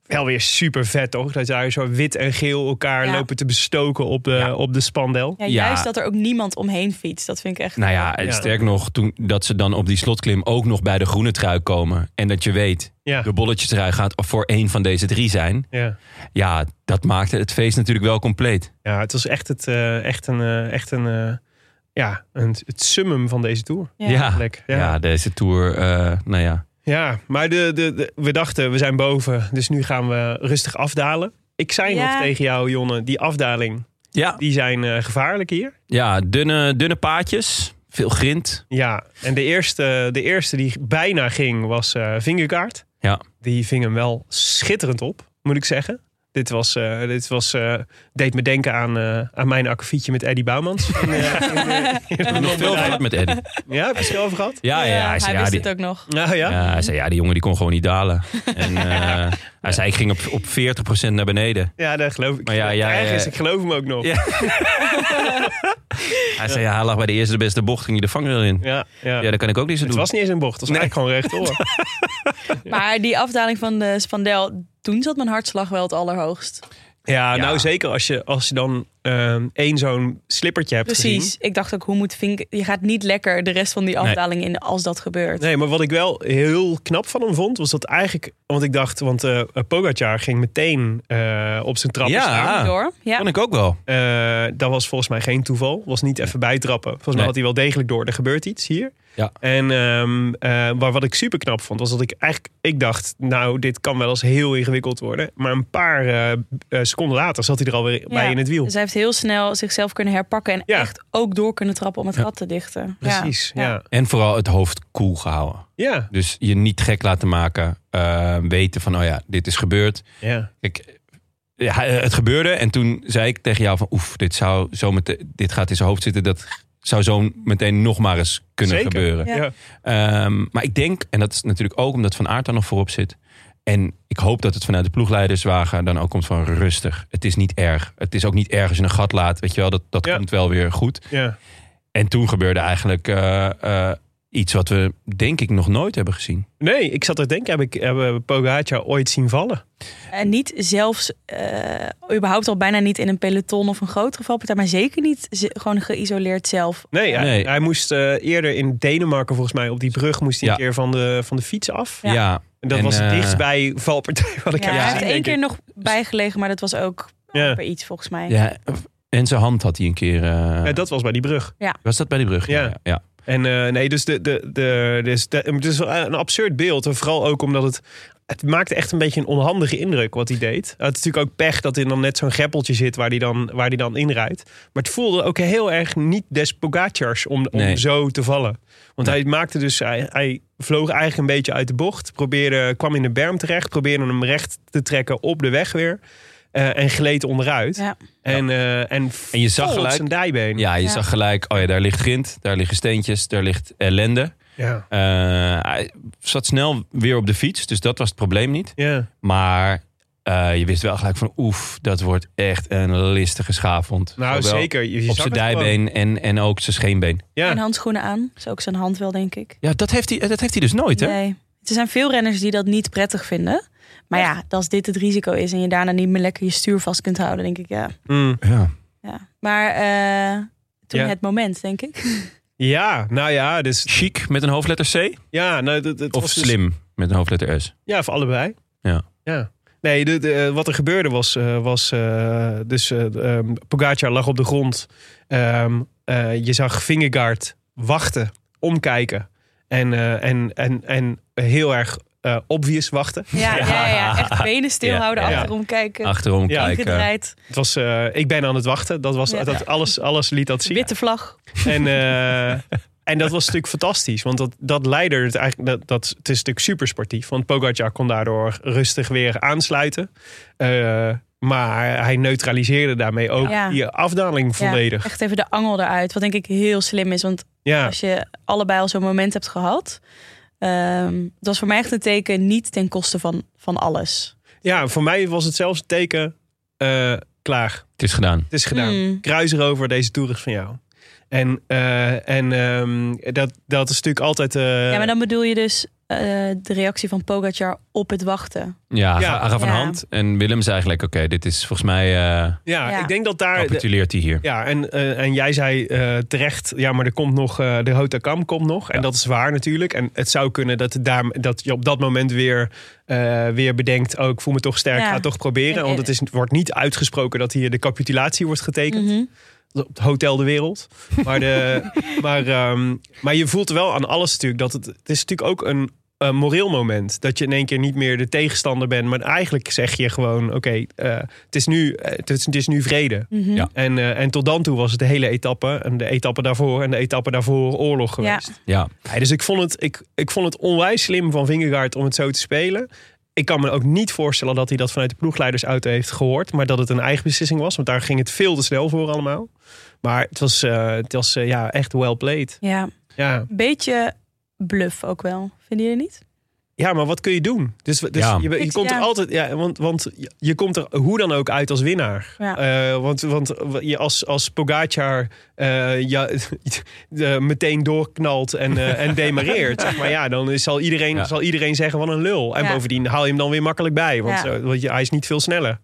wel weer super vet, toch? Dat daar zo wit en geel elkaar Ja. lopen te bestoken op de, Ja. op de spandel. ja, Ja. juist dat er ook niemand omheen fietst. Dat vind ik echt... Nou ja, Ja. sterk nog, toen, dat ze dan op die slotklim ook nog bij de groene trui komen. En dat je weet, Ja, de bolletjestrui gaat voor één van deze drie zijn. ja. Ja, dat maakte het feest natuurlijk wel compleet. ja het was echt, het, eh, echt een, eh, echt een, eh, ja, een, het summum van deze tour. Ja. Ja, deze tour, eh, nou ja. Ja, maar de, de, de- we dachten, we zijn boven, dus nu gaan we rustig afdalen. Ik zei Ja. nog tegen jou, Jonne, die afdaling, Ja, die zijn eh, gevaarlijk hier. ja dunne, dunne paadjes, veel grind. Ja, en de eerste, de eerste die bijna ging was eh Vingegaard. Ja. Die ving hem wel schitterend op, moet ik zeggen. Dit, was, eh, dit was, eh, deed me denken aan, eh, aan mijn akkefietje met Eddie Bouwmans. In, eh, in Nog veel gehad met Eddie. Ja, heb je het er over gehad? Ja, ja, ja, hij hij zei, ja, wist die, het ook nog. Nou ja. ja, hij zei, ja, die jongen die kon gewoon niet dalen. En eh, hij zei, ik ging op, op 40% naar beneden. Ja, dat geloof ik. Maar ja, ja, Ergens, ja. ik geloof hem ook nog. Ja. Hij zei, ja, hij lag bij de eerste de beste bocht, ging hij de vangrail in. Ja, ja. Ja, dat kan ik ook niet zo Het doen. was niet eens een bocht, het was eigenlijk gewoon rechtdoor. Maar die afdaling van de Spandel, toen zat mijn hartslag wel het allerhoogst. Ja, Ja. nou zeker als je, als je dan ehm, één zo'n slippertje hebt Precies. gezien. Ik dacht ook, hoe moet Vink... Je gaat niet lekker de rest van die afdaling in als dat gebeurt. Nee, maar wat ik wel heel knap van hem vond, was dat eigenlijk... Want ik dacht, want eh Pogacar ging meteen eh, op zijn trappen Ja. staan. Door. Ja. Vond ik ook wel. Eh, dat was volgens mij geen toeval. Was niet even bijtrappen. Volgens mij Nee. had hij wel degelijk door. Er gebeurt iets hier. Ja. En ehm, eh, maar wat ik super knap vond, was dat ik eigenlijk ik dacht, nou, dit kan wel eens heel ingewikkeld worden. Maar een paar eh, eh, seconden later zat hij er alweer bij in het wiel. Dus hij heeft heel snel zichzelf kunnen herpakken en Ja. echt ook door kunnen trappen om het gat te dichten. Precies, ja. En vooral het hoofd koel gehouden. Ja, Dus je niet gek laten maken. eh, weten van, oh ja, dit is gebeurd. ja. Kijk, ja, het gebeurde. En toen zei ik tegen jou van, oef, dit, zou zo meteen, dit gaat in zijn hoofd zitten. Dat zou zo meteen nog maar eens kunnen Zeker. gebeuren. Ja. Ehm, maar ik denk, en dat is natuurlijk ook omdat Van Aert daar nog voorop zit. En ik hoop dat het vanuit de ploegleiderswagen dan ook komt van rustig. Het is niet erg. Het is ook niet erg als je een gat laat. Weet je wel, dat, dat Ja. komt wel weer goed. ja. En toen gebeurde eigenlijk eh, eh, iets wat we denk ik nog nooit hebben gezien. Nee, ik zat te denken, heb ik hebben Pogacar ooit zien vallen? En niet zelfs, eh, überhaupt al bijna niet in een peloton of een grotere valpartij, maar zeker niet ze- gewoon geïsoleerd zelf. Nee, hij, Nee. hij moest eh, eerder in Denemarken volgens mij op die brug moest hij Ja. een keer van de, van de fiets af. Ja. Ja, En dat En, was het eh, dichtstbij valpartij wat ik Ja, heb hij gezien. heeft één keer ik. nog bijgelegen, maar dat was ook Ja. amper iets volgens mij. ja. En zijn hand had hij een keer. eh, Ja, dat was bij die brug. Was dat bij die brug? Ja. ja. En eh, nee, dus, de, de, de, dus de- het is een absurd beeld. En vooral ook omdat het... Het maakte echt een beetje een onhandige indruk wat hij deed. Het is natuurlijk ook pech dat er dan net zo'n greppeltje zit waar hij dan, waar hij dan inrijdt. Maar het voelde ook heel erg niet des Pogacars om, om Nee. zo te vallen. Want hij maakte dus, hij, hij vloog eigenlijk een beetje uit de bocht. Probeerde, kwam in de berm terecht. Probeerde hem recht te trekken op de weg weer. Eh, en gleed onderuit. Ja. En, eh, en, En je zag gelijk- zijn dijbeen. Ja, je Ja. zag gelijk, oh ja, daar ligt grind, daar liggen steentjes, daar ligt ellende. Ja. Eh, hij zat snel weer op de fiets, dus dat was het probleem niet. ja. Maar eh, je wist wel gelijk van, oef, dat wordt echt een listige schaafwond. Nou, Zowel zeker. Je, je Op zag zijn dijbeen en, en ook zijn scheenbeen. Ja. En handschoenen aan. Dus ook zijn hand wel, denk ik. Ja, dat heeft hij, dat heeft hij dus nooit, hè? Nee. Er zijn veel renners die dat niet prettig vinden. Maar ja, als dit het risico is en je daarna niet meer lekker je stuur vast kunt houden, denk ik ja. Mm. Ja. ja. Maar eh, toen Ja. het moment, denk ik. Ja, nou ja, dus Chic met een hoofdletter C ja, nou, dat, dat of was dus- slim met een hoofdletter S? ja, voor allebei. Ja. Ja. Nee, de, de- wat er gebeurde was, eh, was eh, dus eh um, Pogacar lag op de grond. Ehm, eh, je zag Vingegaard wachten, omkijken en, eh, en, en, en heel erg eh, obvious wachten. Ja, ja, ja, ja. echt benen stilhouden, Ja, ja. achterom kijken. Achterom Ja. kijken. Het was, eh, ik ben aan het wachten. Dat was, Ja. dat, alles, alles liet dat zien. witte vlag. En, eh, en dat was natuurlijk fantastisch. Want dat, dat leidde het eigenlijk. Dat, dat, het is natuurlijk super sportief. Want Pogacar kon daardoor rustig weer aansluiten. Eh, maar hij neutraliseerde daarmee ook Ja. die afdaling volledig. Ja, echt even de angel eruit. Wat denk ik heel slim is. Want Ja, als je allebei al zo'n moment hebt gehad. Ehm, dat was voor mij echt een teken niet ten koste van, van alles. ja, voor mij was het zelfs een teken. eh, klaar, Het is gedaan. het is gedaan. Hmm. Kruis erover, deze toer is van jou. En, eh, en ehm, dat, dat is natuurlijk altijd. eh, Ja, maar dan bedoel je dus eh, de reactie van Pogacar op het wachten. Ja, Ja. een Ja. hand. En Willem zei eigenlijk, oké, dit is volgens mij... eh ja, Ja. ik denk dat daar. capituleert hij hier. Ja, en, eh, en jij zei eh, terecht, ja, maar er komt nog, eh, de Hotakam komt nog. En dat is waar natuurlijk. En het zou kunnen dat, daar, dat je op dat moment weer, eh, weer bedenkt, oh, ik voel me toch sterk, Ja. ga het toch proberen. En- Want het is, wordt niet uitgesproken dat hier de capitulatie wordt getekend. Mhm. Op het Hotel de Wereld. Maar, de, maar, ehm, maar je voelt wel aan alles natuurlijk dat het, het is natuurlijk ook een, een moreel moment. Dat je in één keer niet meer de tegenstander bent. Maar eigenlijk zeg je gewoon, oké, eh, het, is nu, het, is, het is nu vrede. Mhm. Ja. En, eh, en tot dan toe was het de hele etappe. En de etappe daarvoor en de etappe daarvoor oorlog geweest. Ja, Ja, dus ik vond, het, ik, ik vond het onwijs slim van Vingegaard om het zo te spelen. Ik kan me ook niet voorstellen dat hij dat vanuit de ploegleidersauto heeft gehoord. Maar dat het een eigen beslissing was. Want daar ging het veel te snel voor allemaal. Maar het was, eh, het was eh, ja, echt well played. Ja, Ja. een beetje bluff ook wel. Vinden jullie niet? Ja, maar wat kun je doen? Dus, dus Ja. je, je komt er altijd... Ja, want, want je- komt er hoe dan ook uit als winnaar. Ja. Eh, want want je als, als Pogacar eh, ja, meteen doorknalt en, eh, en demareert. Zeg maar ja, dan is, zal, iedereen, Ja. zal iedereen zeggen van een lul. En Ja. bovendien haal je hem dan weer makkelijk bij. Want, want hij is niet veel sneller.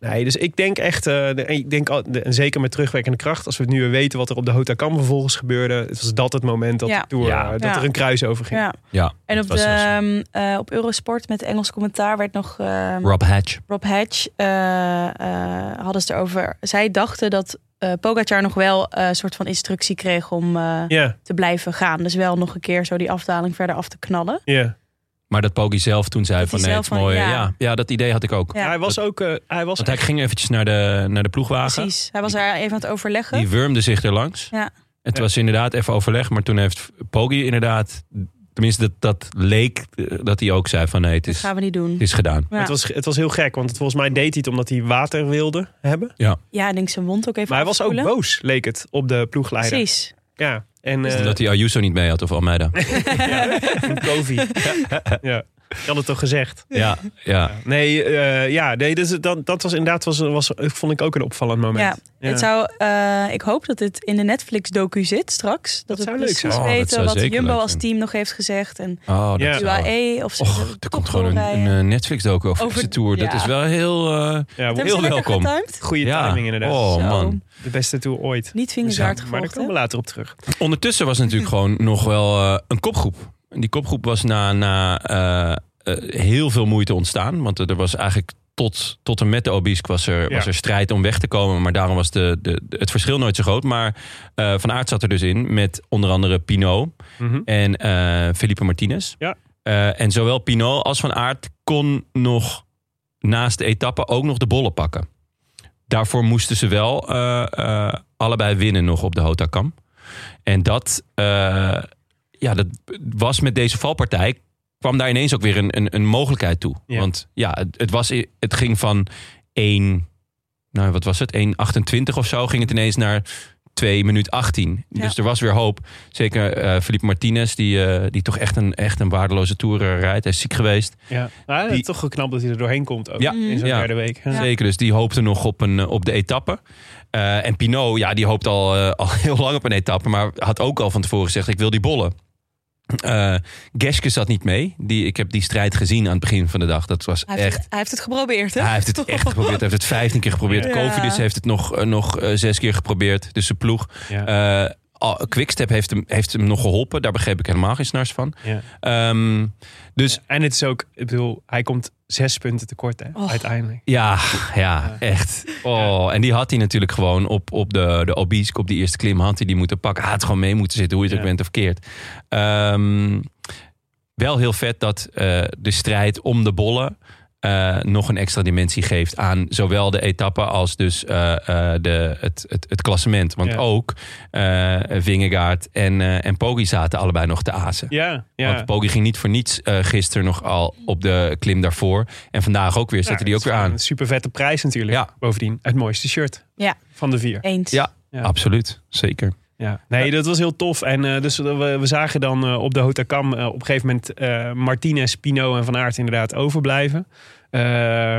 Nee. dus ik denk echt, eh, de- ik denk, al- de- en zeker met terugwerkende kracht, als we nu weer weten wat er op de Hotakam vervolgens gebeurde, het was dat het moment dat, Ja. de Tour, Ja. eh, dat Ja. er een kruis over ging. Ja. Ja, En op, de, ehm, eh, op Eurosport met Engels commentaar werd nog ehm, Rob Hatch. Rob eh, eh, hadden ze erover. Zij dachten dat eh Pogacar nog wel eh, een soort van instructie kreeg om eh, te blijven gaan. Dus wel nog een keer zo die afdaling verder af te knallen. ja. Maar dat Poggi zelf toen zei Dat van nee, het is van, mooi. ja. Ja. Ja, dat idee had ik ook. Ja. Hij was ook, eh, hij was Want hij ging eventjes naar de, naar de ploegwagen. Precies. Hij was daar even aan het overleggen. Die wurmde zich er langs. Ja. Het was inderdaad even overleg. Maar toen heeft Poggi inderdaad... Tenminste, dat, dat leek dat hij ook zei van nee, het Dat is, gaan we niet doen. het is gedaan. Ja. Het, was, het was heel gek, want het, volgens mij deed hij het omdat hij water wilde hebben. Ja, ik denk zijn mond ook even Maar hij was ook boos, leek het, op de ploegleider. Precies. Ja, en eh dat hij Ayuso niet mee had of Almeida. en Kovi. ja, ik had het toch gezegd. ja, ja. Nee, eh, ja, nee dus dat, dat was inderdaad, was, was, vond ik ook een opvallend moment. Ja. Het zou, eh, ik hoop dat het in de Netflix-docu zit straks. Dat, Dat we zou leuk precies zijn. Oh, weten zou wat Jumbo leuk als team nog heeft gezegd. En Oh, dat UAE of ze Och, de er komt gewoon een, eh, Netflix-docu over, Over- deze tour. Dat is wel heel... eh, Ja, heel welkom. goede ja. timing inderdaad. Oh Zo. man. De beste tour ooit. Niet vingergaard maar daar gevolgd, komen we later op terug. Ondertussen was natuurlijk gewoon nog wel eh, een kopgroep. Die kopgroep was na, na eh, eh, heel veel moeite ontstaan. Want er was eigenlijk tot, tot en met de Obisque was er, Ja. was er strijd om weg te komen. Maar daarom was de, de, het verschil nooit zo groot. Maar eh, Van Aert zat er dus in met onder andere Pinot Mhm. en Felipe Martinez. Ja. En zowel Pinot als Van Aert kon nog naast de etappe ook nog de bollen pakken. Daarvoor moesten ze wel allebei winnen nog op de Hotakam. En dat, ja, dat was met deze valpartij kwam daar ineens ook weer een, een, een mogelijkheid toe. Ja. Want ja, het, het, was, het ging van 1, nou wat was het, 1,28 of zo, ging het ineens naar 2 minuut 18. Ja. Dus er was weer hoop. Zeker eh Felipe Martinez, die, eh, die toch echt een, echt een waardeloze tour rijdt. Hij is ziek geweest. Ja. Die- toch geknapt dat hij er doorheen komt ook. Ja. In zo'n Ja. derde week. Zeker, dus die hoopte nog op, een, eh, op de etappe. En Pinot, ja, die hoopt al, al heel lang op een etappe. Maar had ook al van tevoren gezegd, ik wil die bollen. Eh Geske zat niet mee. Die, ik heb die strijd gezien aan het begin van de dag. Dat was Hij heeft, echt... het, hij heeft het geprobeerd, hè? Hij heeft het echt geprobeerd. Hij heeft het vijftien keer geprobeerd. Ja. Covidis heeft het nog, eh, nog eh, zes keer geprobeerd. Dus zijn ploeg. Ja. Eh, Quickstep heeft hem, heeft hem nog geholpen. Daar begreep ik helemaal geen snars van. Ja. Ehm, dus En het is ook, ik bedoel, hij komt zes punten tekort hè, uiteindelijk. Ja, ja, echt. Oh, en die had hij natuurlijk gewoon op, op de, de op die eerste klim, had hij die moeten pakken. Hij had gewoon mee moeten zitten, hoe je het ook bent of keert. Ehm, wel heel vet dat eh, de strijd om de bollen eh, nog een extra dimensie geeft aan zowel de etappe als dus eh, eh, de, het, het, het klassement. Want Ja. ook eh Vingegaard en, eh en Poggi zaten allebei nog te azen. Ja, ja. Want Poggi ging niet voor niets eh gisteren nog al op de klim daarvoor. En vandaag ook weer, zette die ook weer aan. Een super vette prijs natuurlijk. Ja. Bovendien, het mooiste shirt Ja. van de vier. Eens. Ja, Ja. absoluut. Zeker. Ja. Nee, dat was heel tof. En eh, dus we, we zagen dan eh, op de Hotakam eh, op een gegeven moment Martinez, Pino en Van Aert inderdaad overblijven.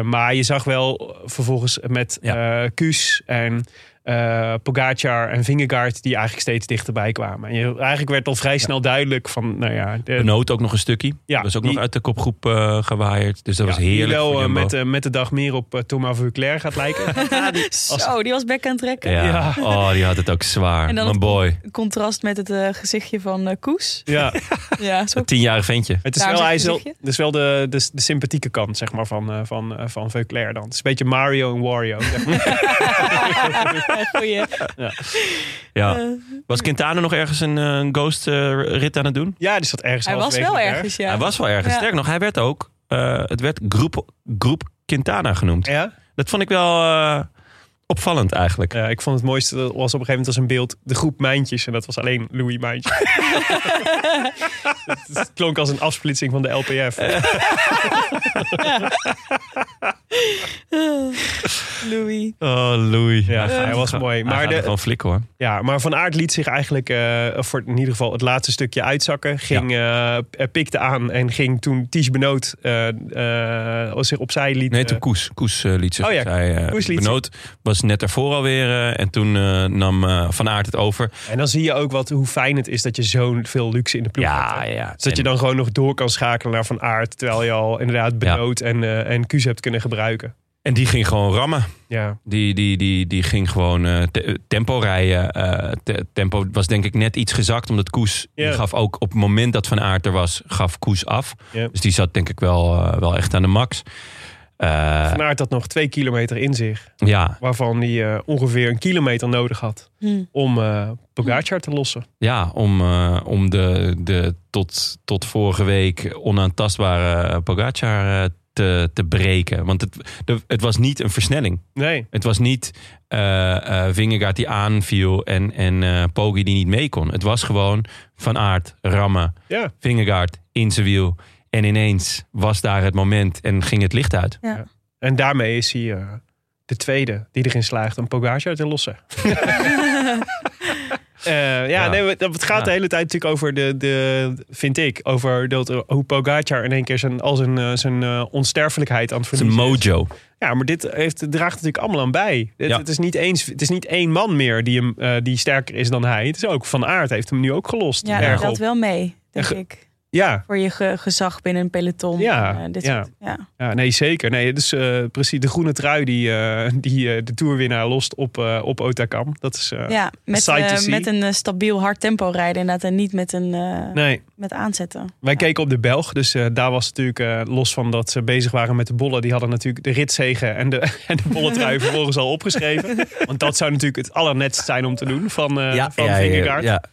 Maar je zag wel vervolgens met Ja. Kuus en eh Pogacar en Vingegaard die eigenlijk steeds dichterbij kwamen. En je, eigenlijk werd al vrij snel duidelijk van, nou ja... De, Benoot ook nog een stukje. Ja, was ook die- nog uit de kopgroep eh gewaaid. Dus dat ja, was heerlijk Die wel eh, met, met de dag meer op Thomas Vuclair gaat lijken. Zo, die was bek aan het trekken. ja. Ja. Oh, die had het ook zwaar. En dan Mijn boy. Contrast met het gezichtje van Koes. ja, Ja, zo. Het tienjarig ventje. het is wel, hij is wel, gezichtje. het is wel de, de, de sympathieke kant zeg maar, van, eh, van, eh, van Vuclair dan. Het is een beetje Mario en Wario. zeg maar. Goeie. Ja. Eh, Was Quintana nog ergens een, eh, een ghost eh, rit aan het doen? ja, die zat ergens hij was wel ergens, ja. Hij was wel ergens. Ja. Sterk nog, hij werd ook... eh, het werd groep, groep Quintana genoemd. Ja? Dat vond ik wel... eh, opvallend eigenlijk. Ja, ik vond het mooiste dat was op een gegeven moment als een beeld de groep Mijntjes. En dat was alleen Louis Mijntjes. het, het klonk als een afsplitsing van de LPF. Louis. Oh, Louis. Ja, hij was mooi. Maar de, gewoon flikken hoor. ja, maar Van Aert liet zich eigenlijk eh, voor in ieder geval het laatste stukje uitzakken. Ging, eh, p- pikte aan en ging toen Ties Benoot eh, eh, zich opzij liet. Nee, eh, toen Koes. Koes eh, liet zich Oh ja, zij, eh, Koes liet Benoot was net daarvoor alweer. eh, en toen eh, nam eh, Van Aert het over. En dan zie je ook wat, hoe fijn het is dat je zo'n veel luxe in de ploeg Ja, hebt. ja. Dus dat je dan gewoon nog door kan schakelen naar Van Aert. Terwijl je al inderdaad Benoot en, eh en Kuus hebt kunnen gebruiken. En die ging gewoon rammen. Ja, Die, die, die, die ging gewoon te- tempo rijden. Te- tempo was denk ik net iets gezakt. Omdat Koes die gaf ook op het moment dat Van Aert er was, gaf Koes af. Dus die zat denk ik wel, wel echt aan de max. Eh, Van Aert had nog twee kilometer in zich. ja, Waarvan hij eh, ongeveer een kilometer nodig had Hm. om eh Pogacar te lossen. ja, om, eh, om de, de tot, tot vorige week onaantastbare Pogacar te, te breken. Want het, de, het was niet een versnelling. Nee, Het was niet eh eh Vingegaard die aanviel en, en eh Poggi die niet mee kon. Het was gewoon Van Aert rammen, ja. Vingegaard in zijn wiel. En ineens was daar het moment en ging het licht uit. Ja. En daarmee is hij eh, de tweede die erin slaagt om Pogacar te lossen. Eh, ja, Ja. Nee, het het gaat Ja. de hele tijd natuurlijk over de, de vind ik, over dat, eh, hoe Pogacar in één keer zijn, al zijn, zijn eh, onsterfelijkheid aan het Het is een verliezen is. mojo. Ja, maar dit heeft, draagt natuurlijk allemaal aan bij. Het, Ja. het, is niet eens, het is niet één man meer die, hem, die sterker is dan hij. Het is ook Van Aert heeft hem nu ook gelost. Ja, dat wel mee, denk ik. Ja, Voor je ge- gezag binnen een peloton. Ja, Eh, dit ja. soort- ja. ja, nee, zeker. Nee, dus eh, precies de groene trui die, eh, die eh, de toerwinnaar lost op, eh op Otakam. Dat is eh, ja, met, met een stabiel hard tempo rijden inderdaad. En niet met, een, eh, nee. met aanzetten. Wij Ja. keken op de Belg, dus eh, daar was natuurlijk eh, los van dat ze bezig waren met de bollen. Die hadden natuurlijk de ritzegen en de, en de bolletrui vervolgens al opgeschreven. Want dat zou natuurlijk het allernetst zijn om te doen van, eh van Vingegaard. ja.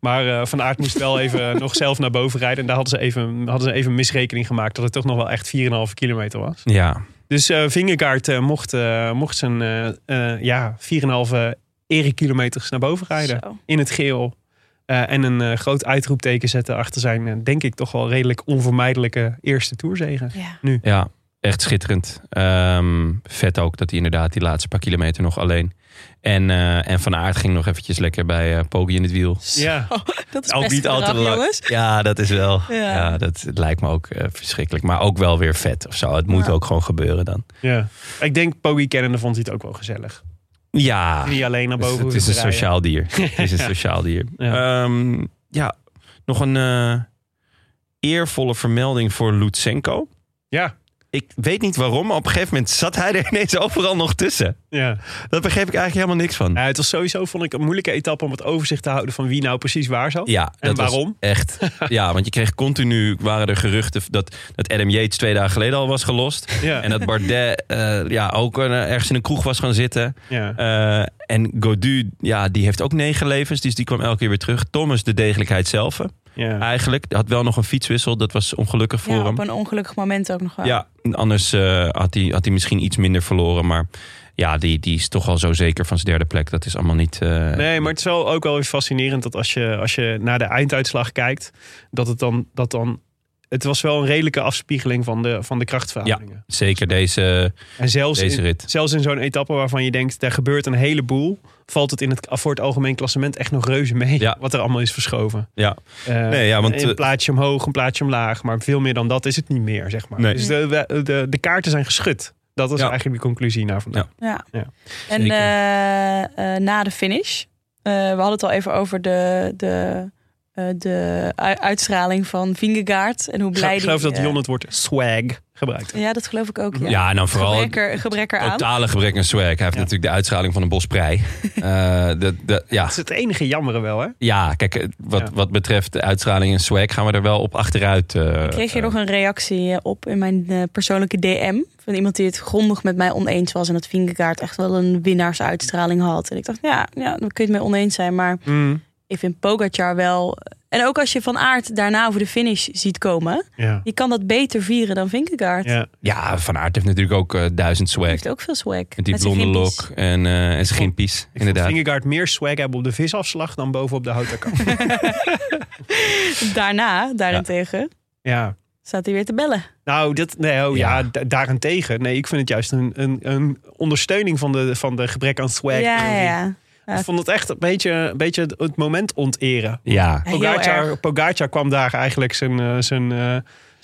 Maar eh, Van Aert moest wel even nog zelf naar boven rijden. En daar hadden ze, even, hadden ze even een misrekening gemaakt dat het toch nog wel echt 4,5 kilometer was. ja. Dus eh Vingegaard eh, mocht, eh, mocht zijn eh eh, ja, 4,5 ere-kilometers naar boven rijden. Zo. In het geel. Eh, en een eh, groot uitroepteken zetten achter zijn, denk ik, toch wel redelijk onvermijdelijke eerste toerzegen. Ja. Ja, echt schitterend. Ehm, vet ook dat hij inderdaad die laatste paar kilometer nog alleen. En, eh, en Van Aert ging nog eventjes lekker bij eh Poggi in het wiel. Ja, Dat is Ook best niet al te gedrag, lang. jongens. Ja, dat is wel. Ja. Ja, dat lijkt me ook eh, verschrikkelijk. Maar ook wel weer vet of zo. Het moet Ja. ook gewoon gebeuren dan. ja. Ik denk, Poggi kennende vond hij het ook wel gezellig. Ja, Niet alleen naar het is- boven het is een sociaal dier. Het is een sociaal dier. Ja. Ja, ja nog een eh, eervolle vermelding voor Lutsenko. Ja, Ik weet niet waarom, maar op een gegeven moment zat hij er ineens overal nog tussen. ja. Dat begreep ik eigenlijk helemaal niks van. Ja, het was sowieso, vond ik, een moeilijke etappe om het overzicht te houden van wie nou precies waar zat. Ja, En dat was waarom? echt. Ja, want je kreeg continu, waren er geruchten dat, dat Adam Yates twee dagen geleden al was gelost. Ja. En dat Bardet eh, ja, ook eh, ergens in een kroeg was gaan zitten. Ja. Eh, en Godu, ja, die heeft ook negen levens, dus die kwam elke keer weer terug. Thomas, de degelijkheid zelf, ja. eigenlijk. Had wel nog een fietswissel, dat was ongelukkig voor Ja, hem. op een ongelukkig moment ook nog wel. Ja, anders eh, had, hij, had hij misschien iets minder verloren. Maar ja, die, die is toch al zo zeker van zijn derde plek. Dat is allemaal niet... eh, Nee, maar het is wel ook wel weer fascinerend dat als je, als je naar de einduitslag kijkt, dat het dan, dat dan. Het was wel een redelijke afspiegeling van de, van de krachtverhoudingen. Zeker deze, En zelfs deze in, rit. zelfs in zo'n etappe waarvan je denkt, er gebeurt een heleboel, valt het in het, voor het algemeen klassement echt nog reuze mee. Ja. Wat er allemaal is verschoven. Ja, Eh, Nee, ja, want, een eh, plaatsje omhoog, een plaatsje omlaag. Maar veel meer dan dat is het niet meer, zeg maar. Nee. Dus de, de, de, kaarten zijn geschud. Dat is Ja. eigenlijk de conclusie naar vandaag. Ja. Ja. En eh, eh, na de finish, eh, we hadden het al even over de, de, eh, de uitstraling van Vingegaard. En hoe blij ik geloof die, dat Jon het woord swag gebruikt. Ja, dat geloof ik ook. Ja, ja, en dan vooral Gebrek, er, gebrek eraan. totale gebrek aan swag. Hij heeft natuurlijk de uitstraling van een bos prei. Eh, de, de, ja. Dat is het enige jammere wel, hè? ja, kijk, eh, wat, Ja. wat betreft de uitstraling en swag gaan we er wel op achteruit. eh, Ik kreeg hier eh, nog een reactie op in mijn persoonlijke DM. Van iemand die het grondig met mij oneens was. En dat Vingegaard echt wel een winnaarsuitstraling had. En ik dacht, ja, ja daar kun je het mee oneens zijn. Maar ik vind Pogacar wel... En ook als je Van Aert daarna over de finish ziet komen... Ja. je kan dat beter vieren dan Vingegaard. Ja. Ja, Van Aert heeft natuurlijk ook eh, duizend Hij swag. heeft ook veel swag. Met die blonde lok en, eh en zijn gimpies. Inderdaad. Vingegaard meer swag hebben op de visafslag dan bovenop de houten kant. Daarna, daarentegen, ja. staat hij weer te bellen. Nou, dat, nee, oh, ja. Ja. da- daarentegen. Nee, ik vind het juist een, een, een ondersteuning van de, van de gebrek aan swag. ja, ja. Ik vond het echt een beetje, een beetje het- moment onteren. Ja, Pogacar. Pogacar kwam daar eigenlijk zijn, eh, zijn, eh,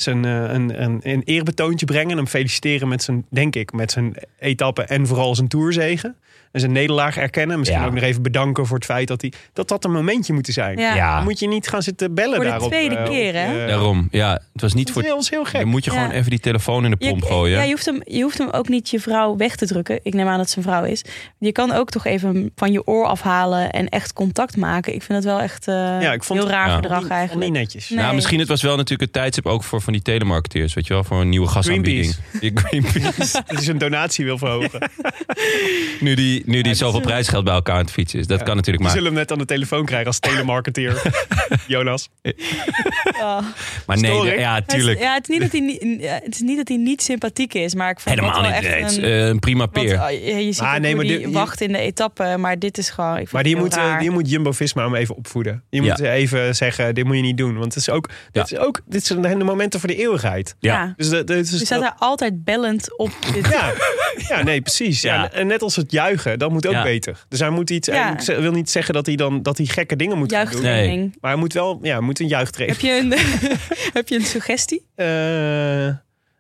zijn eh, een, een, een eerbetoontje brengen. En hem feliciteren met zijn, denk ik, met zijn etappe en vooral zijn tourzegen. En zijn nederlaag erkennen. Misschien Ja. ook nog even bedanken voor het feit dat hij, dat, dat een momentje moeten zijn. Ja. Ja. Dan moet je niet gaan zitten bellen Voor de daarop. tweede eh, keer, hè? eh, daarom. Ja, het was niet Dat voor... heel, is heel gek. Dan moet je Ja. gewoon even die telefoon in de pomp gooien. Ja, je hoeft, hem, je hoeft hem ook niet je vrouw weg te drukken. Ik neem aan dat het zijn vrouw is. Je kan ook toch even van je oor afhalen en echt contact maken. Ik vind het wel echt eh, Ja, ik vond heel het- raar Ja. gedrag eigenlijk. Niet netjes. Nee. Nou, misschien het was wel natuurlijk het tijdstip ook voor van die telemarketeers, weet je wel, voor een nieuwe gasaanbieding. Die Greenpeace. Dat hij zijn donatie wil verhogen. nu die, nu die Ja, zoveel is- prijsgeld bij elkaar aan het fietsen is. Dat kan natuurlijk Die maar. zullen hem net aan de telefoon krijgen als telemarketeer. Jonas. Oh. Maar nee, Story? ja, is- tuurlijk. Ja, het is, niet dat hij het is niet dat hij niet sympathiek is, maar ik vond Helemaal het niet. Nee, echt het is een... eh, een prima peer. oh, je, je ziet Ah, nee, hoe maar die dit- wacht in de etappe, maar dit is gewoon... Ik vind Maar het die moet, eh, die moet Jumbo-Visma hem even opvoeden. Je Ja. moet even zeggen, dit moet je niet doen. Want het is ook, Ja. dit, is ook dit zijn de momenten voor de eeuwigheid. Ja. Dus, de, de, dus Je staat daar altijd bellend op dit... ja, ja, nee, precies. Ja. Ja. En net als het juichen, dat moet ook Ja. beter. Dus hij moet iets. Ja. Ik ze- wil niet zeggen dat hij dan dat hij gekke dingen moet gaan doen. Juichtraining. Maar hij moet wel, ja, moet een juichtraining. Heb je een, heb je een suggestie? Eh,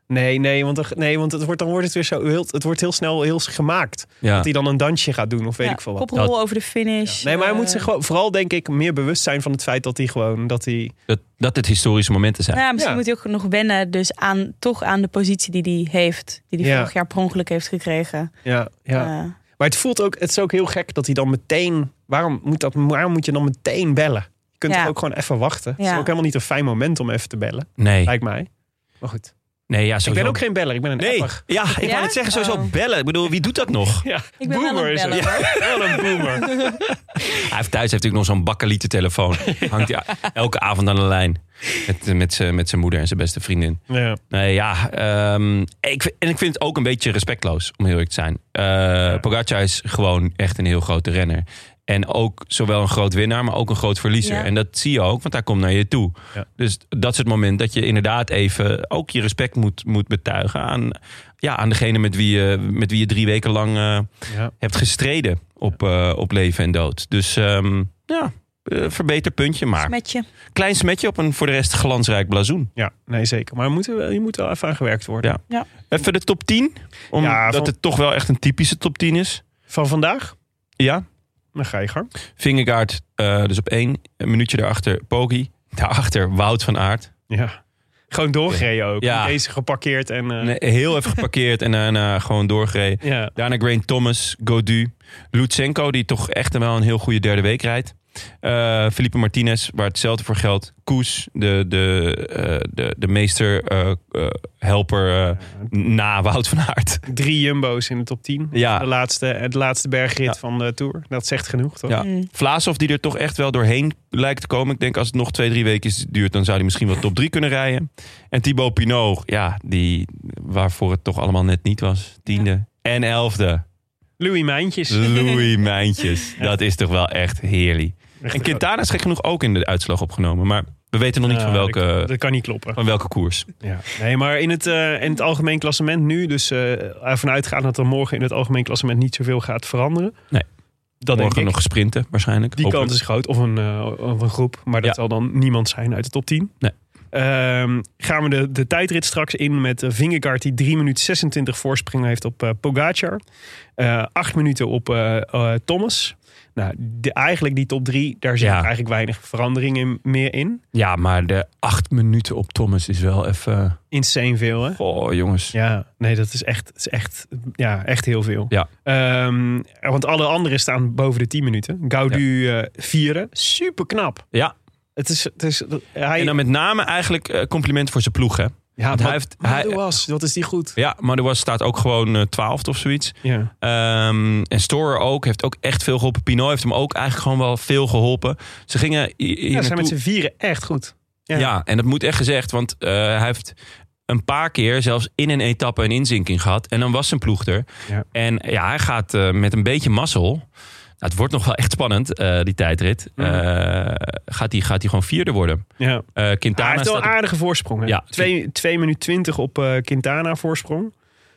nee, nee, want, er- nee, want het wordt, dan wordt het weer zo heel, het wordt heel snel heel gemaakt. Ja. Dat hij dan een dansje gaat doen of weet Ja, ik veel wat. Koprol over de finish. Nee, maar hij moet eh, zich gewoon, vooral denk ik meer bewust zijn van het feit dat hij gewoon dat hij. Dat, dat het historische momenten zijn. Nou ja, misschien Ja. moet hij ook nog wennen dus aan, toch aan de positie die hij heeft. Die hij Ja. vorig jaar per ongeluk heeft gekregen. Ja, ja. Eh, Maar het voelt ook, het is ook heel gek dat hij dan meteen. Waarom moet, dat, waarom moet je dan meteen bellen? Je kunt Ja. toch ook gewoon even wachten. Het is ook helemaal niet een fijn moment om even te bellen, Nee. lijkt mij. Maar goed. Nee, ja, Ik ben ook geen beller, ik ben een Nee, apper. ja, ik Ja? wou net zeggen, sowieso Oh. bellen. Ik bedoel, wie doet dat nog? Ja, Ik ben wel boomer een is het. beller, Ja, wel een boomer. Hij heeft thuis heeft natuurlijk nog zo'n bakkelieten telefoon. Hangt hij elke avond aan de lijn. Met, met, zijn, met zijn moeder en zijn beste vriendin. Ja. Nee, ja. ehm, ik, en ik vind het ook een beetje respectloos, om heel eerlijk te zijn. Eh Pogacar is gewoon echt een heel grote renner. En ook zowel een groot winnaar, maar ook een groot verliezer. Ja. En dat zie je ook, want hij komt naar je toe. Ja. Dus dat is het moment dat je inderdaad even ook je respect moet, moet betuigen aan, ja, aan degene met wie, je, met wie je drie weken lang eh, Ja. hebt gestreden op, eh, op leven en dood. Dus ehm, ja, eh, verbeter puntje, maar Smetje. klein smetje op een voor de rest glansrijk blazoen. ja, nee zeker. Maar moet, wel- je moet wel even aan gewerkt worden. Ja. Even de top 10, omdat Ja, van- het toch wel echt een typische top 10 is. Van vandaag? Ja, Dan ga je gang. Vingegaard eh, dus op één, een minuutje daarachter Poggi, daarachter Wout van Aert. Ja. Gewoon doorgereden ook. Ja. Niet eens geparkeerd en... eh, Nee, heel even geparkeerd en daarna gewoon doorgereden. Ja. Daarna Grain Thomas, Godu, Lutsenko, die toch echt wel een heel goede derde week rijdt. Eh Felipe Martinez, waar hetzelfde voor geldt. Koes, de, de, eh, de, de meester eh, helper na Wout van Aert. Drie jumbo's in de top 10. Ja. De laatste, de laatste bergrit Ja. van de Tour. Dat zegt genoeg, toch? Ja. Mm. Vlaasov die er toch echt wel doorheen lijkt te komen. Ik denk als het nog twee, drie weken duurt, dan zou hij misschien wel top drie kunnen rijden. En Thibaut Pinot, ja, die waarvoor het toch allemaal net niet was. Tiende en elfde. Louis Mijntjes. Louis Mijntjes. Dat is toch wel echt heerlijk. En Quintana is gek genoeg ook in de uitslag opgenomen. Maar we weten nog niet van, dat, welke, dat kan niet kloppen. van welke koers. Ja. Nee, maar in het, eh, in het algemeen klassement nu, dus eh ervan uitgaan dat er morgen in het algemeen klassement niet zoveel gaat veranderen. Nee. Morgen nog sprinten waarschijnlijk. Die Hopelijk. kans is groot. Of een, eh, of een groep. Maar dat Ja. zal dan niemand zijn uit de top 10. Nee. Ehm, gaan we de, de tijdrit straks in met uh, Vingegaard die 3 minuten 26 voorsprong heeft op eh Pogacar. Eh 8 minuten op Thomas. Nou, de, eigenlijk die top 3, daar zit Ja. eigenlijk weinig veranderingen meer in. Ja, maar de acht minuten op Thomas is wel even... Insane veel, hè? Oh, jongens. Ja, nee, dat is echt, is echt, ja, echt heel veel. Ja. Ehm, want alle anderen staan boven de 10 minuten. Gaudu eh vierde. Super knap. Ja, Het is, het is, hij, en dan met name eigenlijk eh, compliment voor zijn ploeg, hè? Ja, hij heeft- hij- was. Wat is die goed? Ja, maar er was, staat ook gewoon twaalfde of zoiets. Ja. Ehm, en Storer ook, heeft ook echt veel geholpen. Pinot heeft hem ook eigenlijk gewoon wel veel geholpen. Ze gingen Ja, ze zijn met z'n vieren echt goed. Ja. Ja. en dat moet echt gezegd, want eh, hij heeft een paar keer zelfs in een etappe een inzinking gehad. En dan was zijn ploeg er. Ja. En ja, hij gaat eh, met een beetje mazzel. Het wordt nog wel echt spannend, eh, die tijdrit. Eh, gaat hij gaat gewoon vierde worden. Ja. Hij Quintana heeft wel een aardige voorsprong. Hè? Ja. 2 minuten 20 op Quintana voorsprong.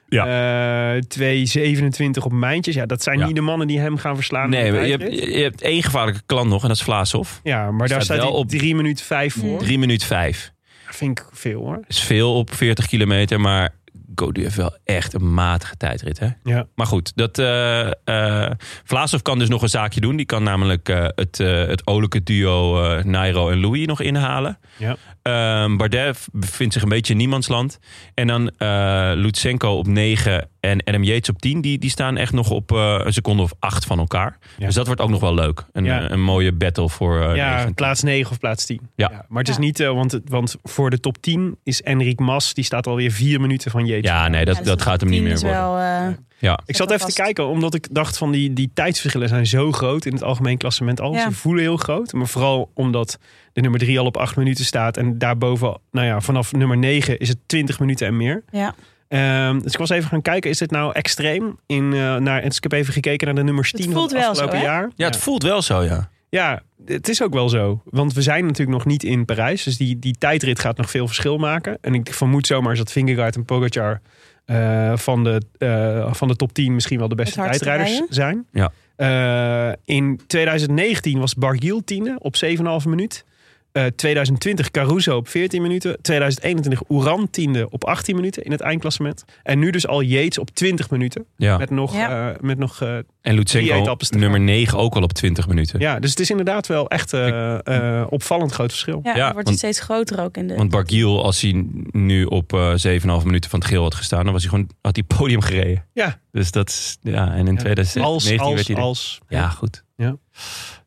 Ja. Eh 2,27 op Mijntjes. Ja, dat zijn Ja. niet de mannen die hem gaan verslaan. Nee, je hebt, je hebt één gevaarlijke klant nog en dat is Vlaashoff. Ja, maar daar staat hij op- 3 minuten 5 voor. 3 minuut 5. Vind ik veel hoor. is veel op 40 kilometer, maar Gody heeft wel echt een matige tijdrit. Hè? Ja. Maar goed, dat, eh eh, Vlaasov kan dus nog een zaakje doen. Die kan namelijk eh, het, het olijke duo Nairo en Louis nog inhalen. Ja. Ehm, Bardet bevindt zich een beetje in niemandsland. En dan eh Lutsenko op 9 en Adam Yates op 10. Die, die staan echt nog op eh, een seconde of 8 van elkaar. Ja. Dus dat wordt ook nog wel leuk. Een, Ja. een mooie battle voor eh, ja, plaats 9 of plaats 10. Ja. maar het is Ja. niet, want, want voor de top 10 is Enric Mas, die staat alweer 4 minuten van Jeetje. Ja, nee, dat, Ja, dus dat de gaat hem niet meer worden. wel, Ja. Ik zat even te kijken, omdat ik dacht van die, die tijdsverschillen zijn zo groot in het algemeen klassement al. Ja. Ze voelen heel groot. Maar vooral omdat de nummer 3 al op 8 minuten staat. En daarboven, nou ja, vanaf nummer 9 is het 20 minuten en meer. ja. Ehm, dus ik was even gaan kijken, is dit nou extreem? In, eh, naar, dus ik heb even gekeken naar de nummers Het 10 van voelt het wel afgelopen zo, jaar. ja, het voelt wel zo, ja. Ja, het is ook wel zo. Want we zijn natuurlijk nog niet in Parijs. Dus die, die tijdrit gaat nog veel verschil maken. En ik vermoed zomaar dat Vingegaard en Pogacar... eh, van, de, eh, van de top 10 misschien wel de beste tijdrijders rijden. zijn. Ja. Eh, in 2019 was Barguil tiende op 7,5 minuut. Eh 2020 Caruso op 14 minuten. 2021 Oeran tiende op 18 minuten in het eindklassement. En nu dus al Yates op 20 minuten. ja. Met nog, Ja. eh, met nog eh, En Lutsenko, nummer 9, ook al op 20 minuten. ja, dus het is inderdaad wel echt eh, eh, opvallend groot verschil. Ja, Ja, het wordt want- het steeds groter ook in de. Want Bargiel, als hij nu op eh 7,5 minuten van het geel had gestaan, dan was hij gewoon, had hij podium gereden. Ja. Dus dat is, ja, en in Ja. 2019 Als, werd als, hij er- als. Ja, goed.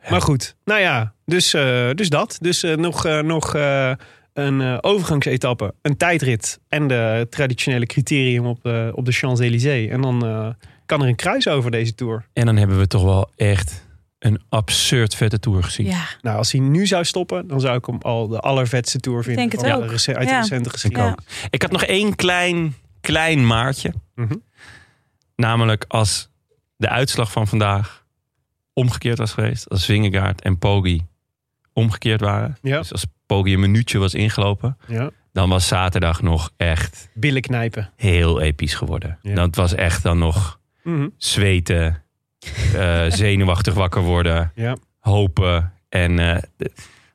Maar goed, nou ja, dus, eh, dus dat. Dus eh, nog, eh, nog eh, een eh, overgangsetappe, een tijdrit en de traditionele criterium op de, op de Champs-Élysées. En dan eh, kan er een kruis over deze Tour. En dan hebben we toch wel echt een absurd vette tour gezien. ja, Nou, als hij nu zou stoppen, dan zou ik hem al de allervetste Tour vinden. denk het ook. uit de Ja. recente Ik geschiedenis. Ik had nog één klein, klein maartje. Mhm. Namelijk als de uitslag van vandaag omgekeerd was geweest. Als Vingegaard en Poggi omgekeerd waren. Ja, Dus als Poggi een minuutje was ingelopen. ja. Dan was zaterdag nog echt Billen knijpen. heel episch geworden. Ja. Dat was echt dan nog Mhm. zweten, eh, zenuwachtig wakker worden, Ja. hopen. En eh,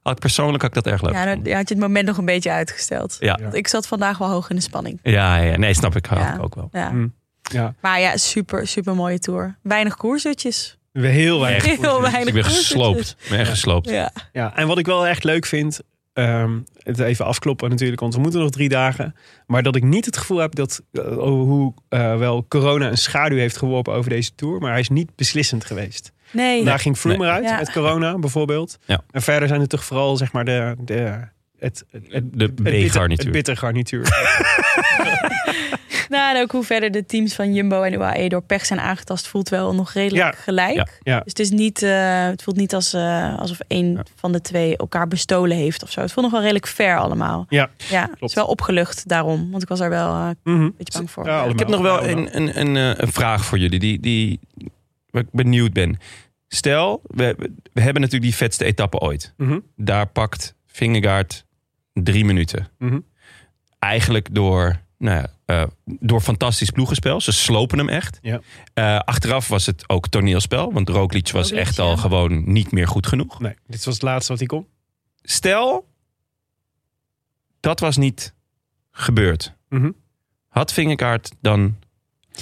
had ik persoonlijk had ik dat erg leuk ja, dan had je het moment nog een beetje uitgesteld. Ja. Ja. Want Ik zat vandaag wel hoog in de spanning. Ja, ja, nee, snap ik, had Ja. ik ook wel. Ja. Mm. Ja, Maar ja, super, super mooie tour. Weinig koersertjes. We heel weinig. Heel weinig Ik ben gesloopt. Ik ben echt gesloopt. Ja. Ja, en wat ik wel echt leuk vind, ehm, het even afkloppen natuurlijk, want we moeten nog drie dagen. Maar dat ik niet het gevoel heb dat eh, hoe eh, wel corona een schaduw heeft geworpen over deze tour, maar hij is niet beslissend geweest. Nee. Daar ging Froome Nee. eruit Ja. met corona bijvoorbeeld. Ja. En verder zijn het toch vooral zeg maar de, de, het, het, het, De het bitter- B-garnituur. Het bitter garnituur. Nou, en ook hoe verder de teams van Jumbo en UAE door pech zijn aangetast, voelt wel nog redelijk Ja. gelijk. Ja. Ja. Dus het, is niet, eh, het voelt niet als, eh, alsof één Ja. van de twee elkaar bestolen heeft of zo. Het voelt nog wel redelijk fair allemaal. Ja, Ja, het is wel opgelucht daarom, want ik was er wel eh, een Mhm. beetje bang voor. Allemaal. Ik heb nog wel een, een, een, een vraag voor jullie die, die waar ik benieuwd ben. Stel, we, we hebben natuurlijk die vetste etappe ooit. Mhm. Daar pakt Vingegaard drie minuten. Mhm. Eigenlijk door, nou ja, eh, door fantastisch ploegenspel. Ze slopen hem echt. Ja. Eh, achteraf was het ook toneelspel. Want Roglic was Roglic, echt al gewoon niet meer goed genoeg. Nee, dit was het laatste wat hij kon. Stel, dat was niet gebeurd. Mhm. Had Vingegaard dan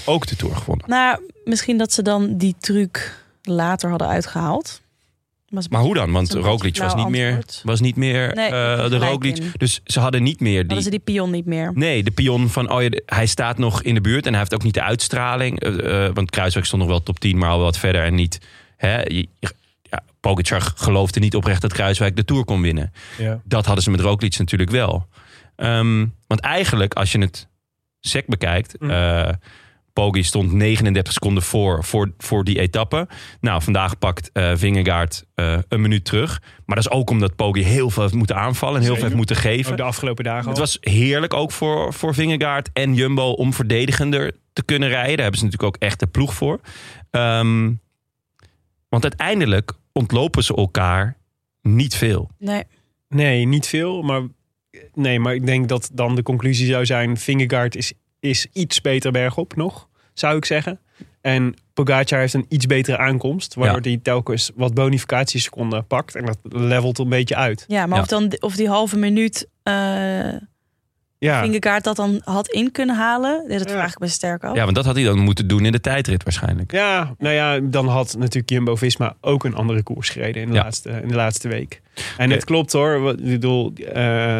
ook de Tour gewonnen? Nou, misschien dat ze dan die truc later hadden uitgehaald. Was Maar hoe dan? Want Roglic was niet meer, was niet meer Nee, eh, heb je de Roglic. in. Dus ze hadden niet meer Hadden die... ze die pion niet meer. Nee, de pion van, oh ja, hij staat nog in de buurt en hij heeft ook niet de uitstraling. eh, eh, want Kruiswijk stond nog wel top 10, maar al wat verder en niet. Hè, je- ja, Pogacar geloofde niet oprecht dat Kruiswijk de Tour kon winnen. Ja. Dat hadden ze met Roglic natuurlijk wel. Ehm, want eigenlijk, als je het sec bekijkt... Mm. Poggi stond 39 seconden voor, voor, voor die etappe. Nou, vandaag pakt eh Vingegaard eh, een minuut terug. Maar dat is ook omdat Poggi heel veel heeft moeten aanvallen... en heel veel heeft moeten geven. Ook de afgelopen dagen al. Het was heerlijk ook voor, voor Vingegaard en Jumbo om verdedigender te kunnen rijden. Daar hebben ze natuurlijk ook echt de ploeg voor. Ehm, want uiteindelijk ontlopen ze elkaar niet veel. Nee. Nee, niet veel. Maar, nee, maar ik denk dat dan de conclusie zou zijn... Vingegaard is, is iets beter bergop nog, zou ik zeggen. En Pogacar heeft een iets betere aankomst. Waardoor Ja. hij telkens wat bonificatieseconden pakt. En dat levelt een beetje uit. Ja, maar Ja. Of, dan, of die halve minuut eh Ja, Vingegaard dat dan had in kunnen halen, dat Ja. vraag ik me sterk af. Ja, want dat had hij dan moeten doen in de tijdrit waarschijnlijk. ja, nou ja, dan had natuurlijk Jumbo-Visma ook een andere koers gereden in de, Ja. laatste, in de laatste week. En Oké. het klopt hoor. Ik bedoel, eh,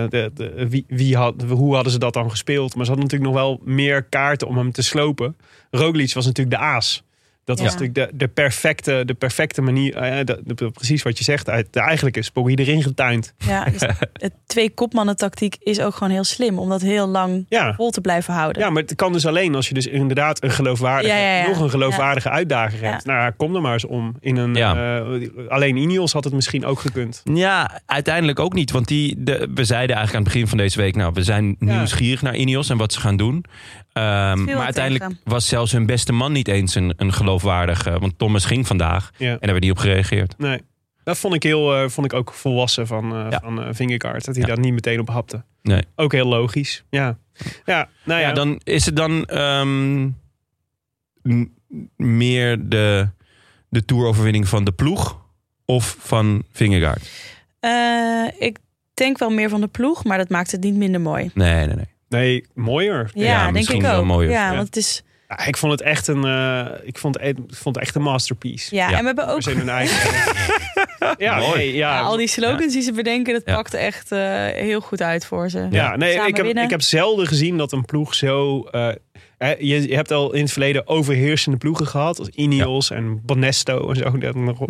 de, de, wie, wie had, hoe hadden ze dat dan gespeeld? Maar ze hadden natuurlijk nog wel meer kaarten om hem te slopen. Roglic was natuurlijk de aas. Dat was Ja. natuurlijk de, de, perfecte, de perfecte manier. eh, de- de- precies wat je zegt. Uit- Eigenlijk is Poggi erin getuind. Ja, dus het twee kopmannen tactiek is ook gewoon heel slim om dat heel lang Ja. vol te blijven houden. ja, maar het kan dus alleen als je dus inderdaad een geloofwaardige, Ja, ja, ja. nog een geloofwaardige uitdager hebt. Nou kom er maar eens om. In een, Ja. eh, alleen Ineos had het misschien ook gekund. Ja, uiteindelijk ook niet. Want die, de, we zeiden eigenlijk aan het begin van deze week... nou, we zijn Ja. nieuwsgierig naar Ineos en wat ze gaan doen. Ehm, maar uiteindelijk tegen. was zelfs hun beste man niet eens een, een geloofwaardige. Want Thomas ging vandaag Ja. en daar werd niet op gereageerd. Nee. Dat vond ik, heel, eh, vond ik ook volwassen van, eh Ja. van eh, Vingegaard. Dat hij Ja. daar niet meteen op hapte. Nee. Ook heel logisch. Ja, ja nou ja. Ja, dan is het dan ehm, meer de, de toeroverwinning van de ploeg of van Vingegaard? Eh, ik denk wel meer van de ploeg, maar dat maakt het niet minder mooi. Nee, nee, nee. Nee, mooier. Ja, Ja, denk ik ook. mooier. Ja, Ja. want het is. Ja, ik vond het echt een, eh, ik vond, het- ik vond het echt een masterpiece. Ja, Ja. en we hebben ook We zijn hun eigen. ja, Mooi. nee, ja. ja, al die slogans die ze bedenken, dat Ja. pakt echt eh, heel goed uit voor ze. Ja, nee, Samen ik heb, winnen. ik heb zelden gezien dat een ploeg zo. eh, hè, je, je hebt al in het verleden overheersende ploegen gehad, als Ineos en Bonesto en zo, dat nog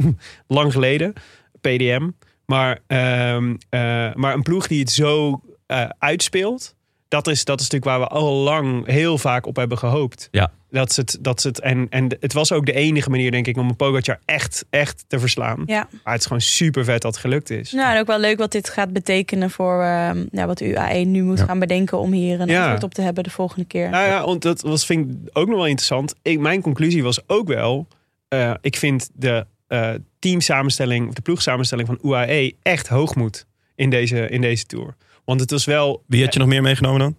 lang geleden, PDM. Maar, ehm, eh, maar een ploeg die het zo eh, uitspeelt, dat is, dat is natuurlijk waar we al lang heel vaak op hebben gehoopt. Ja. Dat ze het, dat ze het, en, en het was ook de enige manier, denk ik, om een Pogacar echt, echt te verslaan. Ja. Maar het is gewoon super vet dat het gelukt is. Nou, en ook wel leuk wat dit gaat betekenen voor eh, ja, wat UAE nu moet Ja. gaan bedenken om hier een Ja. antwoord op te hebben de volgende keer. Nou ja, want dat was, vind ik ook nog wel interessant. Ik, mijn conclusie was ook wel... eh, ik vind de eh teamsamenstelling, of de ploegsamenstelling van UAE echt hoogmoed in deze, in deze Tour. Want het was wel... Wie had je nog meer meegenomen dan?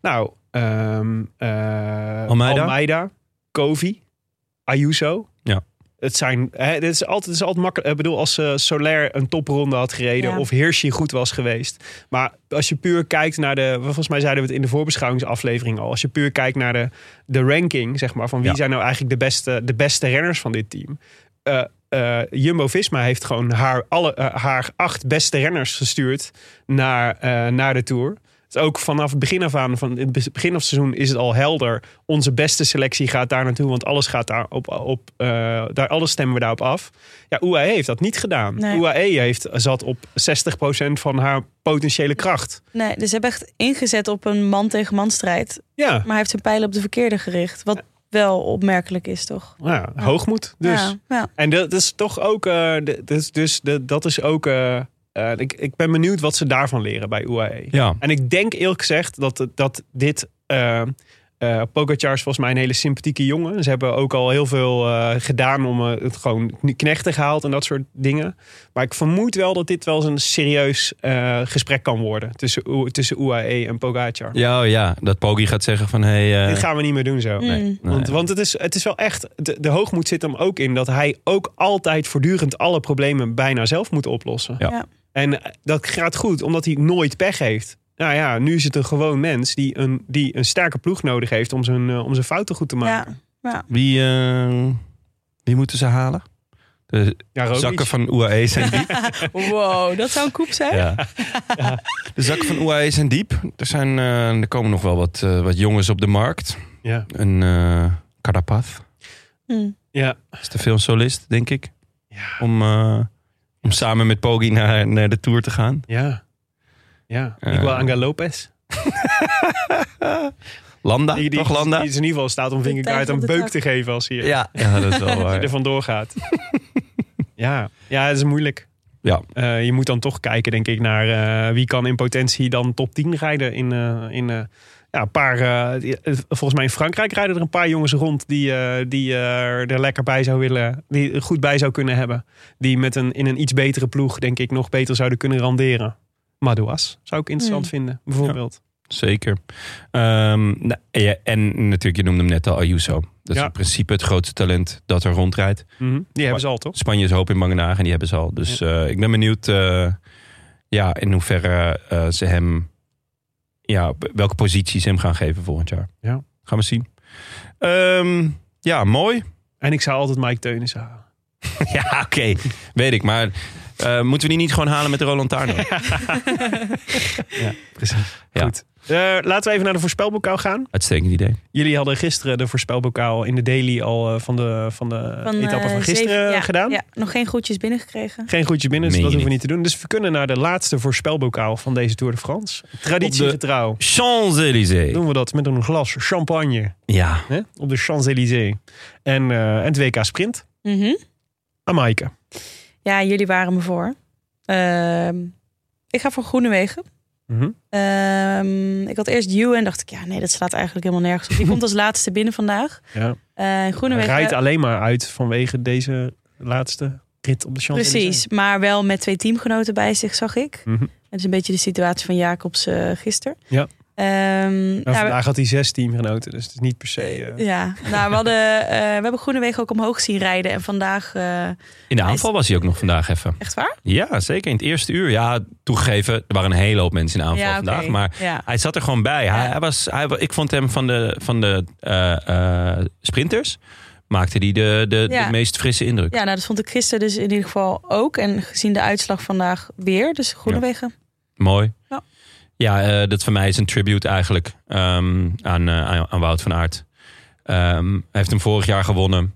Nou, ehm eh, Almeida? Almeida, Kovi, Ayuso. Ja. Het zijn, hè, dit is altijd, het is altijd makkelijk. Ik bedoel, als eh Soler een topronde had gereden Ja. of Hirschi goed was geweest. Maar als je puur kijkt naar de, volgens mij zeiden we het in de voorbeschouwingsaflevering al. Als je puur kijkt naar de, de ranking, zeg maar, van wie Ja. zijn nou eigenlijk de beste, de beste renners van dit team. Eh, eh, Jumbo-Visma heeft gewoon haar, alle, eh, haar acht beste renners gestuurd naar, eh, naar de Tour. Dus ook vanaf het begin af aan, van het begin van het seizoen, is het al helder. Onze beste selectie gaat daar naartoe, want alles gaat daar op, op daar, alles stemmen we daarop af. Ja, UAE heeft dat niet gedaan. Nee. UAE heeft, zat op 60% van haar potentiële kracht. Nee, dus ze hebben echt ingezet op een man tegen man strijd. Ja, Maar hij heeft zijn pijlen op de verkeerde gericht. Wat wel opmerkelijk is, toch? nou ja hoogmoed dus. Ja, ja. En dat is toch ook, eh, de- dus, dus de, dat is ook, eh, eh, ik, ik ben benieuwd wat ze daarvan leren bij UAE. Ja. En ik denk eerlijk gezegd dat, dat dit. Eh eh Pogacar is volgens mij een hele sympathieke jongen. Ze hebben ook al heel veel eh, gedaan om eh, het gewoon knechten gehaald en dat soort dingen. Maar ik vermoed wel dat dit wel eens een serieus eh, gesprek kan worden tussen, tussen UAE en Pogacar. Ja, oh ja, dat Poggi gaat zeggen van... Hey, Dit gaan we niet meer doen zo. Mm. nee. Want, want het, is, het is wel echt. De, de hoogmoed zit hem ook in dat hij ook altijd voortdurend alle problemen bijna zelf moet oplossen. Ja. Ja. En dat gaat goed, omdat hij nooit pech heeft. Nou ja, nu is het een gewoon mens die een, die een sterke ploeg nodig heeft om zijn, eh, om zijn fouten goed te maken. Ja. Ja. wie, eh, wie moeten ze halen? De Ja, zakken van UAE zijn diep. Wow, dat zou een koep zijn. Ja. De zakken van UAE zijn diep. Er, zijn, eh, er komen nog wel wat, eh, wat jongens op de markt. Ja. Een eh Carapaz. Hm. Ja. is te veel een solist, denk ik. Ja. Om, eh, om samen met Poggi naar, naar de Tour te gaan. Ja. Ja. Eh. Miguel Angel Lopez. Landa, Die, die, toch Landa? die is in ieder geval staat om Vingegaard een beuk te geven als hij, ja, ja, dat is wel als hij waar. er vandoor gaat. ja. ja, het is moeilijk. Ja, Eh, je moet dan toch kijken, denk ik, naar eh, wie kan in potentie dan top 10 rijden in, eh, in eh, ja, een paar. volgens mij in Frankrijk rijden er een paar jongens rond die, eh, die er lekker bij zou willen, die er goed bij zou kunnen hebben. Die met een, in een iets betere ploeg, denk ik, nog beter zouden kunnen randeren. Madouas zou ik interessant vinden, bijvoorbeeld. zeker. Ehm, nou, ja, en natuurlijk, je noemde hem net al, Ayuso. Dat is in principe het grootste talent dat er rondrijdt. Mhm. Die hebben ze al, toch? Spanje is hoop in Mangenagen en die hebben ze al. Dus eh, ik ben benieuwd eh, ja, in hoeverre eh, ze hem... Ja, welke positie ze hem gaan geven volgend jaar. Ja. Gaan we zien. Ehm, ja, mooi. En ik zou altijd Mike Teunissen halen. Ja, oké. Weet ik. Maar eh, moeten we die niet gewoon halen met de Roland Tarno? Ja, precies. Ja. Goed. Eh, laten we even naar de voorspelbokaal gaan. Uitstekend idee. Jullie hadden gisteren de voorspelbokaal in de daily al eh, van de, van de Van, etappe van gisteren zeven- ja, gedaan. Ja, nog geen groetjes binnengekregen. Geen goedje binnen, dus dat hoeven we niet te doen. Dus we kunnen naar de laatste voorspelbokaal van deze Tour de France. Traditiegetrouw Champs-Élysées. doen we dat met een glas champagne Ja. hè, op de Champs-Élysées. En, eh, en het WK Sprint. Mhm. Amaike. Ja, jullie waren me voor. Ehm, ik ga voor Groenewegen. Mhm. Ehm, ik had eerst Ewan en dacht ik, ja, nee, dat slaat eigenlijk helemaal nergens op. Die komt als laatste binnen vandaag. Ja. Eh Hij Groenewegen, rijdt alleen maar uit vanwege deze laatste rit op de Champs-Élysées. precies, maar wel met twee teamgenoten bij zich, zag ik. Mhm. Het is een beetje de situatie van Jacobs eh gisteren. Ja. Ehm, Nou, nou, vandaag had hij zes teamgenoten, dus het is niet per se... eh, ja, nou, we, hadden, eh, we hebben Groenewegen ook omhoog zien rijden. En vandaag, eh, In de aanval was hij ook nog vandaag even. echt waar? Ja, zeker. In het eerste uur. Ja, toegegeven, er waren een hele hoop mensen in de aanval Ja, vandaag. Maar Ja. hij zat er gewoon bij. Hij, Ja. hij was, hij, ik vond hem van de, van de eh, eh, sprinters... maakte hij de, de, Ja. de meest frisse indruk. Ja, nou, dat vond ik gisteren dus in ieder geval ook. En gezien de uitslag vandaag weer. Dus Groenewegen. Mooi. Ja. Ja, eh, dat voor mij is een tribute eigenlijk ehm, aan, eh, aan, aan Wout van Aert. Ehm, hij heeft hem vorig jaar gewonnen.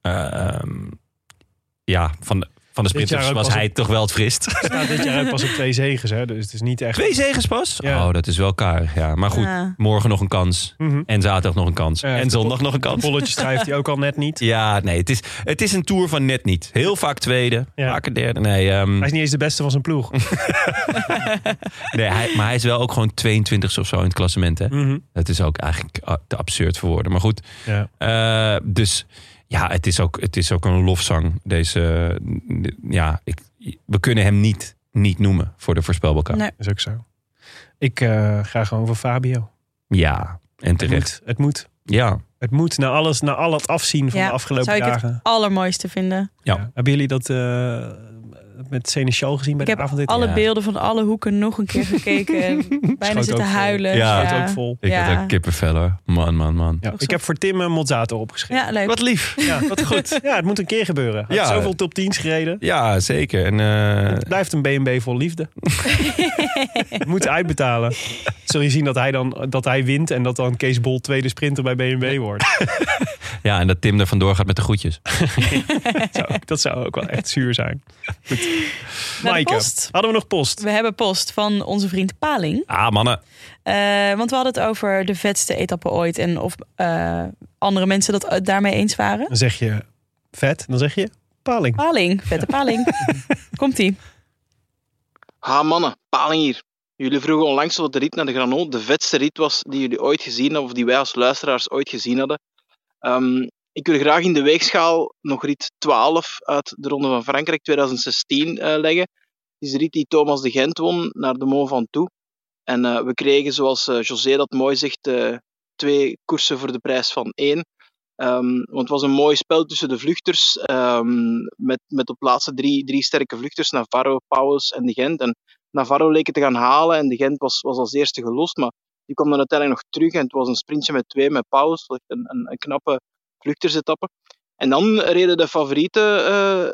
Ehm, ja, van van de sprinters was hij op- toch wel het frist. staat dit jaar pas op twee zegens, hè? dus het is niet echt... Twee zegens pas? Ja. Oh, dat is wel karig, ja. Maar goed, Ja. morgen nog een kans. Mhm. En zaterdag nog een kans. Ja, en zondag nog een kans. bolletjes schrijft hij ook al net niet. Ja, nee, het is, het is een tour van net niet. Heel vaak tweede, Ja. vaker derde. Nee, ehm, Hij is niet eens de beste van zijn ploeg. nee hij, maar hij is wel ook gewoon 22 of zo in het klassement. Hè? Mhm. Dat is ook eigenlijk te absurd voor woorden. Maar goed, Ja. eh, dus ja, het is, ook, het is ook een lofzang. Deze, ja, ik, we kunnen hem niet, niet noemen voor de voorspelbokaal. Nee. is ook zo. Ik eh, ga gewoon voor Fabio. Ja, en Het terecht. moet. Het moet. Ja, Het moet na alles, na al het afzien van Ja, de afgelopen zou ik het dagen. allermooiste vinden. Ja. Hebben jullie dat eh, met Seneschal gezien bij Ik de heb avondrit? alle Ja. beelden van alle hoeken nog een keer gekeken. En bijna Schoot zitten huilen. Ja, Schoot ook vol. ik Ja. had ook kippenvel hoor. Man, man, man. Ja. Ik zo. heb voor Tim een Mozzato opgeschreven. Ja, leuk. Wat lief. Ja, wat goed. Ja, het moet een keer gebeuren. Hij Ja. heeft zoveel top 10's gereden. Ja, zeker. En, eh, Het blijft een B&B vol liefde. moet uitbetalen. Zul je zien dat hij, dan, dat hij wint en dat dan Kees Bol tweede sprinter bij B&B wordt. ja, en dat Tim er vandoor gaat met de groetjes. Zou- dat zou ook wel echt zuur zijn. Goed. Maaike, post. hadden we nog post? We hebben post van onze vriend Paling. Ah, mannen. Eh, want we hadden het over de vetste etappe ooit. En of eh, andere mensen dat eh, daarmee eens waren. Dan zeg je vet, dan zeg je paling. Paling, vette paling. Komt-ie. Ha mannen, paling hier. Jullie vroegen onlangs of de rit naar de Granon de vetste rit was die jullie ooit gezien hebben, of die wij als luisteraars ooit gezien hadden. Ehm, ik wil graag in de weegschaal nog rit 12 uit de Ronde van Frankrijk 2016 eh, leggen. Het is de rit die Thomas de Gent won naar de Mont Ventoux. En eh, we kregen, zoals eh, José dat mooi zegt, twee koersen voor de prijs van één. Ehm, want het was een mooi spel tussen de vluchters, ehm, met, met op laatste drie, drie sterke vluchters, Navarro, Pauwels en de Gent. En Navarro leek het te gaan halen en de Gent was, was als eerste gelost, maar die kwam dan uiteindelijk nog terug en het was een sprintje met twee met Pauwels, een, een, een knappe vluchtersetappe. En dan reden de favorieten eh,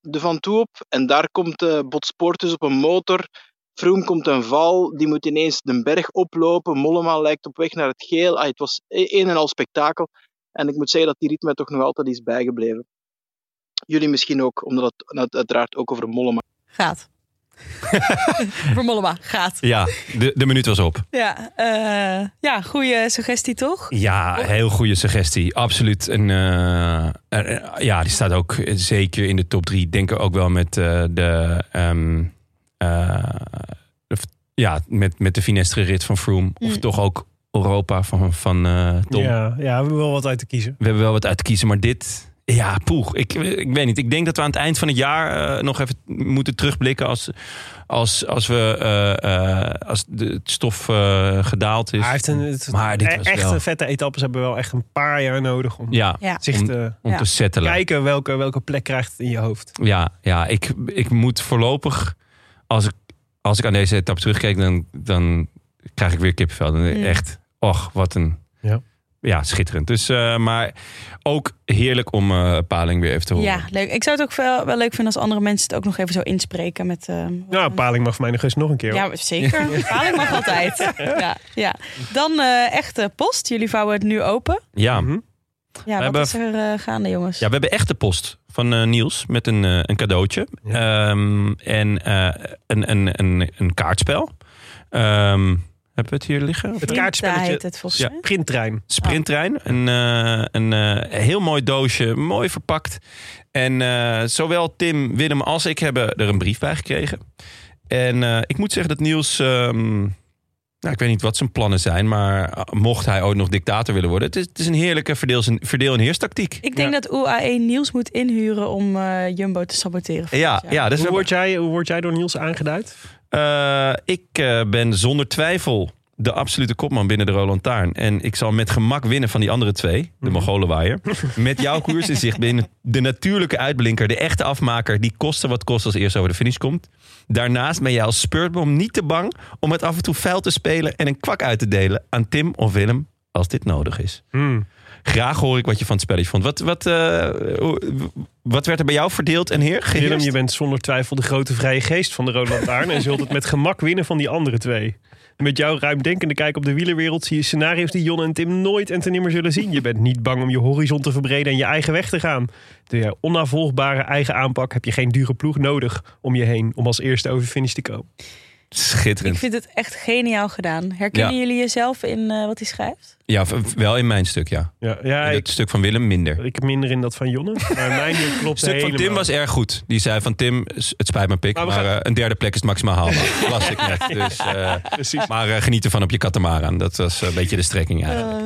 de Van Toe op en daar komt uh, Botsportus op een motor. Froome komt een val, die moet ineens de berg oplopen. Mollema lijkt op weg naar het geel. Ah, het was een en al spektakel. En ik moet zeggen dat die ritme toch nog altijd is bijgebleven. Jullie misschien ook, omdat het, het uiteraard ook over Mollema Gaat. Voor Mollema, gaat. Ja, de, de minuut was op. Ja, eh, ja goede suggestie toch? Ja, heel goede suggestie. Absoluut. En, eh, ja, die staat ook zeker in de top drie. Denk ook wel met eh, de... ehm, eh, de- ja, met, met de finestere rit van Froome. Of Mm. toch ook Europa van, van eh, Tom. Ja, ja, we hebben wel wat uit te kiezen. We hebben wel wat uit te kiezen, maar dit... Ja, poeg. Ik, ik weet niet. Ik denk dat we aan het eind van het jaar eh, nog even moeten terugblikken als, als, als, we, eh, eh, als de, het stof eh, gedaald is. Hij heeft een, het, Maar dit e- was echte wel- vette etappes hebben wel echt een paar jaar nodig om Ja, Ja. zich om, te om Ja. te settelen. kijken welke, welke plek krijgt het in je hoofd. Ja, ja ik, ik moet voorlopig, als ik, als ik aan deze etappe terugkijk, dan, dan krijg ik weer kippenvel. Dan Mm. Echt, och, wat een... Ja. Schitterend. Dus, eh, maar ook heerlijk om eh Paling weer even te horen. Ja, leuk. Ik zou het ook wel, wel leuk vinden als andere mensen het ook nog even zo inspreken. Met, eh, Ja, Paling mag voor mij nog eens nog een keer. Ja, zeker. Paling mag altijd. Ja, ja. Dan eh echte post. Jullie vouwen het nu open. Ja. Mhm. Ja, wat hebben- is er eh, gaande, jongens? Ja, we hebben echt de post van eh, Niels met een, eh, een cadeautje. Ehm, en eh, een, een, een, een kaartspel. Ehm, hebben we het hier liggen? Het kaartspelletje heet het volgens Ja. Sprinttrein. Sprinttrein. Een, eh, een eh, heel mooi doosje, mooi verpakt. En eh, zowel Tim, Willem als ik hebben er een brief bij gekregen. En eh, ik moet zeggen dat Niels... ehm, nou, ik weet niet wat zijn plannen zijn, maar eh, mocht hij ooit nog dictator willen worden... het is, het is een heerlijke verdeel, verdeel- en heerstactiek. Ik denk dat UAE Niels moet inhuren om eh, Jumbo te saboteren. Ja, ja, is Hoe word, jij, hoe word jij door Niels aangeduid? Eh, ik eh, ben zonder twijfel de absolute kopman binnen de Roland Taarn. En ik zal met gemak winnen van die andere twee, de Mongolenwaaier. Met jouw koers in zicht binnen de natuurlijke uitblinker, de echte afmaker... die koste wat kost als eerst over de finish komt. Daarnaast ben jij als spurtbom niet te bang om het af en toe vuil te spelen... en een kwak uit te delen aan Tim of Willem als dit nodig is. Hmm. Graag hoor ik wat je van het spelletje vond. Wat, wat, eh, wat werd er bij jou verdeeld en heer? Willem, je bent zonder twijfel de grote vrije geest van de Rode Lantaarn... en zult het met gemak winnen van die andere twee. Met jouw ruimdenkende kijk op de wielerwereld... zie je scenario's die Jon en Tim nooit en ten nimmer zullen zien. Je bent niet bang om je horizon te verbreden en je eigen weg te gaan. Door je onnavolgbare eigen aanpak heb je geen dure ploeg nodig om je heen... om als eerste over de finish te komen. Schitterend. Ik vind het echt geniaal gedaan. Herkennen Ja. jullie jezelf in eh, wat hij schrijft? Ja, wel in mijn stuk, ja. Ja, ja In ik, het stuk van Willem minder. ik heb minder in dat van Jonne. Maar mijn klopt Het stuk van. Tim was erg goed. Die zei van Tim, het spijt me pik, Maar maar, gaan- eh, een derde plek is het maximaal haalbaar. Las ik net. Dus, eh, Precies. maar geniet ervan op je katamaran. Dat was een beetje de strekking eigenlijk.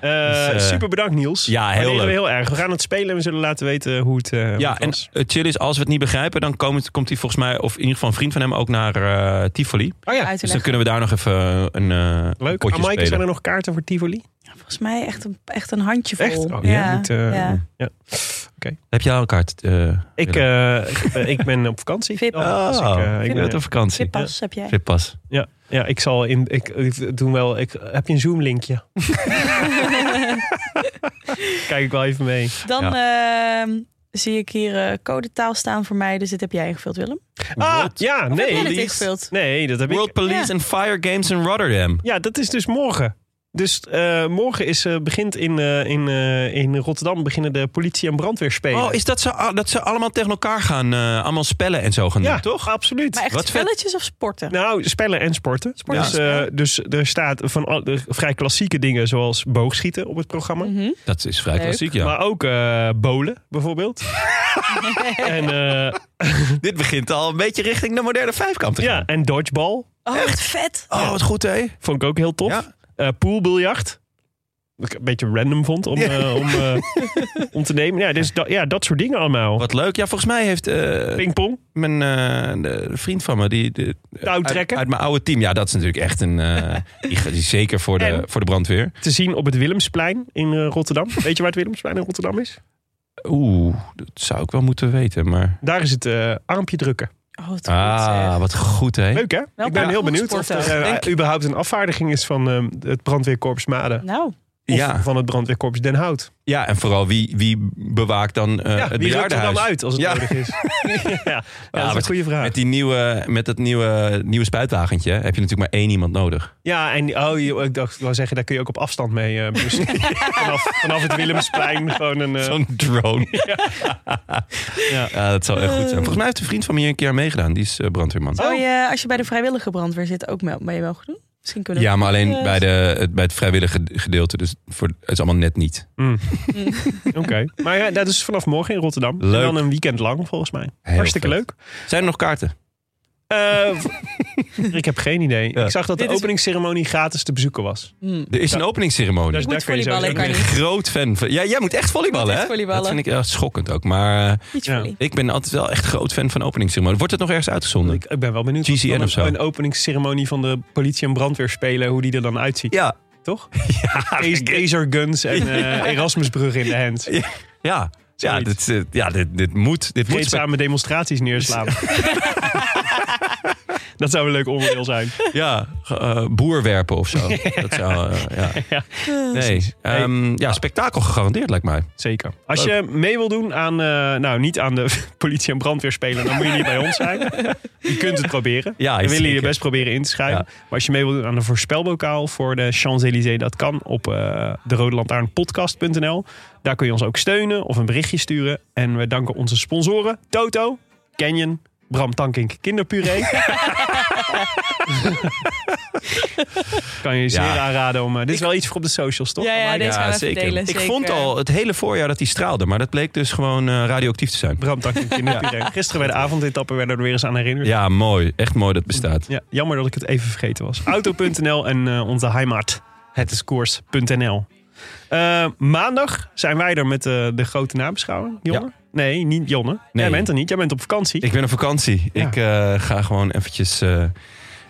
Eh, Dus, eh, super bedankt Niels. ja, heel leuk. heel erg. We gaan het spelen en we zullen laten weten hoe het, eh, hoe ja, het en het chill is, als we het niet begrijpen, dan komt, komt hij volgens mij, of in ieder geval een vriend van hem, ook naar eh, Tivoli. Oh ja, Dus dan kunnen we daar nog even een eh leuk. potje Amaike, zijn er nog kaarten voor Tivoli? Volgens mij echt een, echt een handjevol. Echt? Oh, ja. Eh, ja. ja. Heb jij al een kaart? eh, Ik, eh, ik, ben- op vakantie. Oh, dus ik, Oh, eh, ik ben- op vakantie. Vippas heb jij. Vippas. ja, ja, ik zal in. Ik, ik doe wel. Ik, heb je een Zoom-linkje? Kijk ik wel even mee. Dan ehm, zie ik hier eh codetaal staan voor mij. Dus dit heb jij ingevuld, Willem. Ah, World- ja, Of heb jij dit nee. ingevuld? Nee, dat heb World ik. Police Ja. and Fire Games in Rotterdam. Ja, dat is dus morgen. Dus eh, morgen is, eh, begint in, eh, in, eh, in Rotterdam beginnen de politie- en brandweerspelen. Oh, is dat ze, dat ze allemaal tegen elkaar gaan, eh, allemaal spellen en zo gaan ja, doen, toch? absoluut. Maar echt Wat vet. spelletjes of sporten? Nou, spellen en sporten. Sporten dus, en eh, spellen. dus er staat van al, de vrij klassieke dingen zoals boogschieten op het programma. Mhm. Dat is vrij Leuk. klassiek, ja. Maar ook eh bolen bijvoorbeeld. en, eh, Dit begint al een beetje richting de moderne vijfkant te gaan. ja, en dodgeball. Oh, wat vet. Oh, wat goed, hè? Vond ik ook heel tof. Ja. Eh, poolbiljart. Wat ik een beetje random vond om, eh, om, eh, om te nemen. Ja, dus dat, ja, dat soort dingen allemaal. Wat leuk. Ja, volgens mij heeft eh, Pingpong. mijn eh, de, vriend van me, die, de, Touwtrekken. Uit, uit mijn oude team. Ja, dat is natuurlijk echt een... eh, die, zeker voor de, En? voor de brandweer. Te zien op het Willemsplein in eh, Rotterdam. Weet je waar het Willemsplein in Rotterdam is? Oeh, dat zou ik wel moeten weten, maar... Daar is het eh, armpje drukken. Oh, wat goed, Ah, zeg. wat goed, hè? Leuk hè? Wel ik ben heel goed benieuwd of er eh, überhaupt een afvaardiging is van eh, het brandweerkorps Maden. Nou, Of Ja. van het brandweerkorps Den Hout. Ja, en vooral wie, wie bewaakt dan eh Ja, het wie rukt er dan uit als het Ja. nodig is? ja, ja, dat is een met- goede vraag. Met, die nieuwe, met dat nieuwe, nieuwe spuitwagentje heb je natuurlijk maar één iemand nodig. Ja, en oh, je- ik dacht, wou zeggen, daar kun je ook op afstand mee eh vanaf, vanaf het Willemsplein gewoon een... eh, Zo'n drone. Ja. Ja. dat zal echt goed zijn. Volgens mij heeft een vriend van me hier een keer aan meegedaan. Die is brandweerman. Zou je, als je bij de vrijwillige brandweer zit, ook mee, mee mogen doen? Misschien kunnen we Ja, maar alleen bij, de, het, bij het vrijwillige gedeelte. Dus voor, het is allemaal net niet. Oké. Maar ja, dat is vanaf morgen in Rotterdam. Leuk. En dan een weekend lang, volgens mij. Heel Hartstikke vet. leuk. Zijn er nog kaarten? Eh, ik heb geen idee. Ja. Ik zag dat de Dit openingsceremonie gratis te bezoeken was. Hmm. Er is een openingsceremonie. Dus daar kun je zo volleyballen, ik ben kan een groot fan van. Ja, jij moet echt volleyballen, hè? volleyballen. Dat vind ik echt schokkend ook. Maar eh, ik ben altijd wel echt groot fan van openingsceremonie. Wordt het nog ergens uitgezonden? Ik, ik ben wel benieuwd GCN of zo. een, een openingsceremonie van de politie en brandweer spelen, hoe die er dan uitziet. Ja. Toch? Laser guns en eh, Erasmusbrug in de hand. Ja. Ja, dit, eh, ja dit, dit moet. Dit moet Vreedzame demonstraties neerslaan. dat zou een leuk onderdeel zijn. Ja, eh, boer werpen of zo. Dat zou, eh, ja. Ja. Nee, ehm, ja, spektakel gegarandeerd lijkt mij. Zeker. Als je mee wil doen aan, nou niet aan de politie en brandweer spelen, dan moet je niet bij ons zijn. Je kunt het proberen. Ja, We willen je best proberen in te schrijven. Ja. Maar als je mee wil doen aan de voorspelbokaal voor de Champs-Élysées, dat kan op de Rode Lantaarn podcast.nl. Daar kun je ons ook steunen of een berichtje sturen. En we danken onze sponsoren Toto, Canyon, Bram Tankink Kinderpuree. kan je je zeer Ja. aanraden om... eh, dit is wel iets voor op de socials, toch? Ja, ja, deze gaan we even delen. Ik zeker. vond al het hele voorjaar dat hij straalde, maar dat bleek dus gewoon eh, radioactief te zijn. Bram Tankink Kinderpuree. Gisteren bij de avondetappe werden we er weer eens aan herinnerd. Ja, mooi. Echt mooi dat het bestaat. Ja, jammer dat ik het even vergeten was. Auto.nl en eh, onze heimat, het is koers.nl. Eh, maandag zijn wij er met eh, de grote nabeschouwing. Jonne? Nee, niet Jonne. Nee. Jij bent er niet. Jij bent op vakantie. Ik ben op vakantie. Ja. Ik eh, ga gewoon eventjes eh,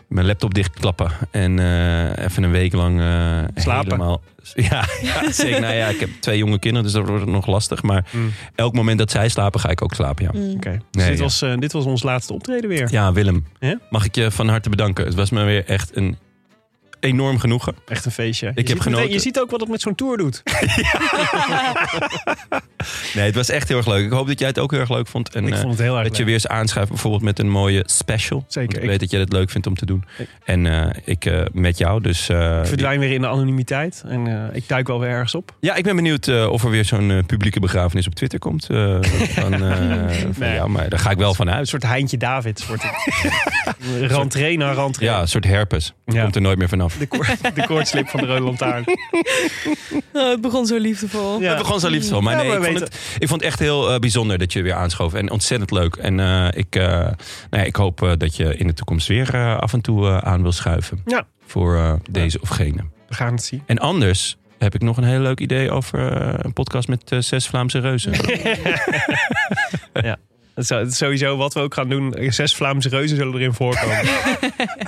mijn laptop dichtklappen. En eh, even een week lang eh, Slapen. helemaal... Ja, ja, zeker. Nou ja, ik heb twee jonge kinderen, dus dat wordt nog lastig. Maar Mm. elk moment dat zij slapen, ga ik ook slapen, ja. Mm. Oké. Dus Nee, dit, ja. was, eh, dit was ons laatste optreden weer. Ja, Willem. Mag ik je van harte bedanken. Het was me weer echt een enorm genoegen. Echt een feestje. Je heb ziet genoten. meteen- je ziet ook wat het met zo'n tour doet. Nee, het was echt heel erg leuk. Ik hoop dat jij het ook heel erg leuk vond. En ik eh, vond het heel erg dat je weer eens aanschuift bijvoorbeeld met een mooie special. Zeker. Ik Ik- weet dat jij het leuk vindt om te doen. Ik- En eh, ik eh, met jou. Dus eh, Ik verdwijn weer in de anonimiteit. En ik duik wel weer ergens op. ja, ik ben benieuwd of er weer zo'n publieke begrafenis op Twitter komt. van, van Nee. jou. Maar daar ga ik wel van Een uit. soort Heintje Davids wordt het. rentree na rentree. Ja, een soort herpes. Ja. Komt er nooit meer vanaf. De, koor- de koortslip van de Rode Lantaarn. Oh, het begon zo liefdevol. Ja. We begon zo liefdevol. Maar Ja, nee, ik, vond het, ik vond het echt heel eh, bijzonder dat je weer aanschoof. En ontzettend leuk. En eh, ik, eh, nou ja, ik hoop eh, dat je in de toekomst weer eh, af en toe aan wil schuiven. Ja. Voor eh, deze of gene. We gaan het zien. En anders heb ik nog een heel leuk idee over een podcast met zes Vlaamse reuzen. Is, dat is sowieso wat we ook gaan doen. Zes Vlaamse reuzen zullen erin voorkomen.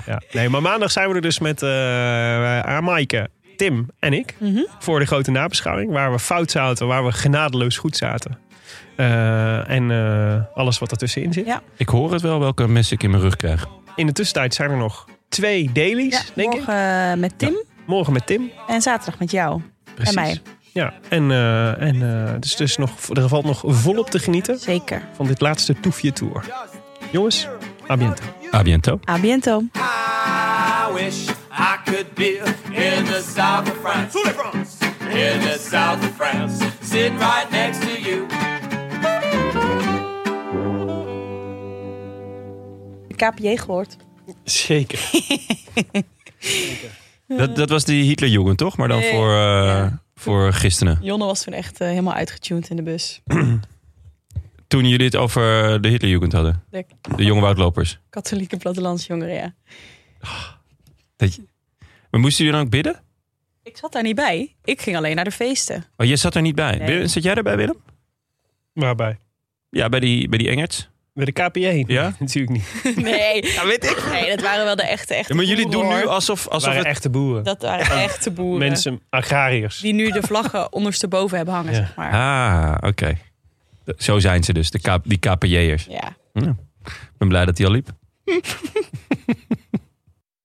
ja. Nee, maar maandag zijn we er dus met eh Maaike, Tim en ik. Mhm. Voor de grote nabeschouwing. Waar we fout zaten, waar we genadeloos goed zaten. Eh, en eh, alles wat ertussenin zit. Ja. ik hoor het wel welke mes ik in mijn rug krijg. In de tussentijd zijn er nog twee dailies, Ja, denk ik. morgen met Tim Morgen met Tim. en zaterdag met jou. Precies. En mij. Ja, en, eh, en eh, dus, dus nog, er valt nog volop te genieten Zeker. van dit laatste Toefje Tour. Jongens, a biento. A biento. A biento. I wish I could be in the south of France. In the south of France. Sitting right next to you. KPJ gehoord. Zeker. Dat, dat was die Hitlerjugend toch? Maar dan Nee. voor, eh, Ja. Voor gisteren. Jonne was toen echt eh, helemaal uitgetuned in de bus. Toen jullie het over de Hitlerjugend hadden. De De jonge woudlopers. katholieke plattelandsjongeren, ja. Dat je... Maar moesten jullie dan ook bidden? Ik zat daar niet bij. Ik ging alleen naar de feesten. Oh, jij zat er niet bij. Nee. Zat jij erbij, Willem? Waarbij? Ja, bij die, bij die Engerts. Bij de KPA? Ja? Natuurlijk niet. Nee. Ja, weet ik. Nee, dat waren wel de echte, echte Ja, maar jullie boeren, doen nu alsof, Dat alsof waren het... echte boeren. Dat waren echte boeren. Mensen, agrariërs. Die nu de vlaggen ondersteboven hebben hangen, Ja. zeg maar. Ah, oké. Zo zijn ze dus, de K- die KPJ'ers. Ja. Ja. Ik ben blij dat hij al liep.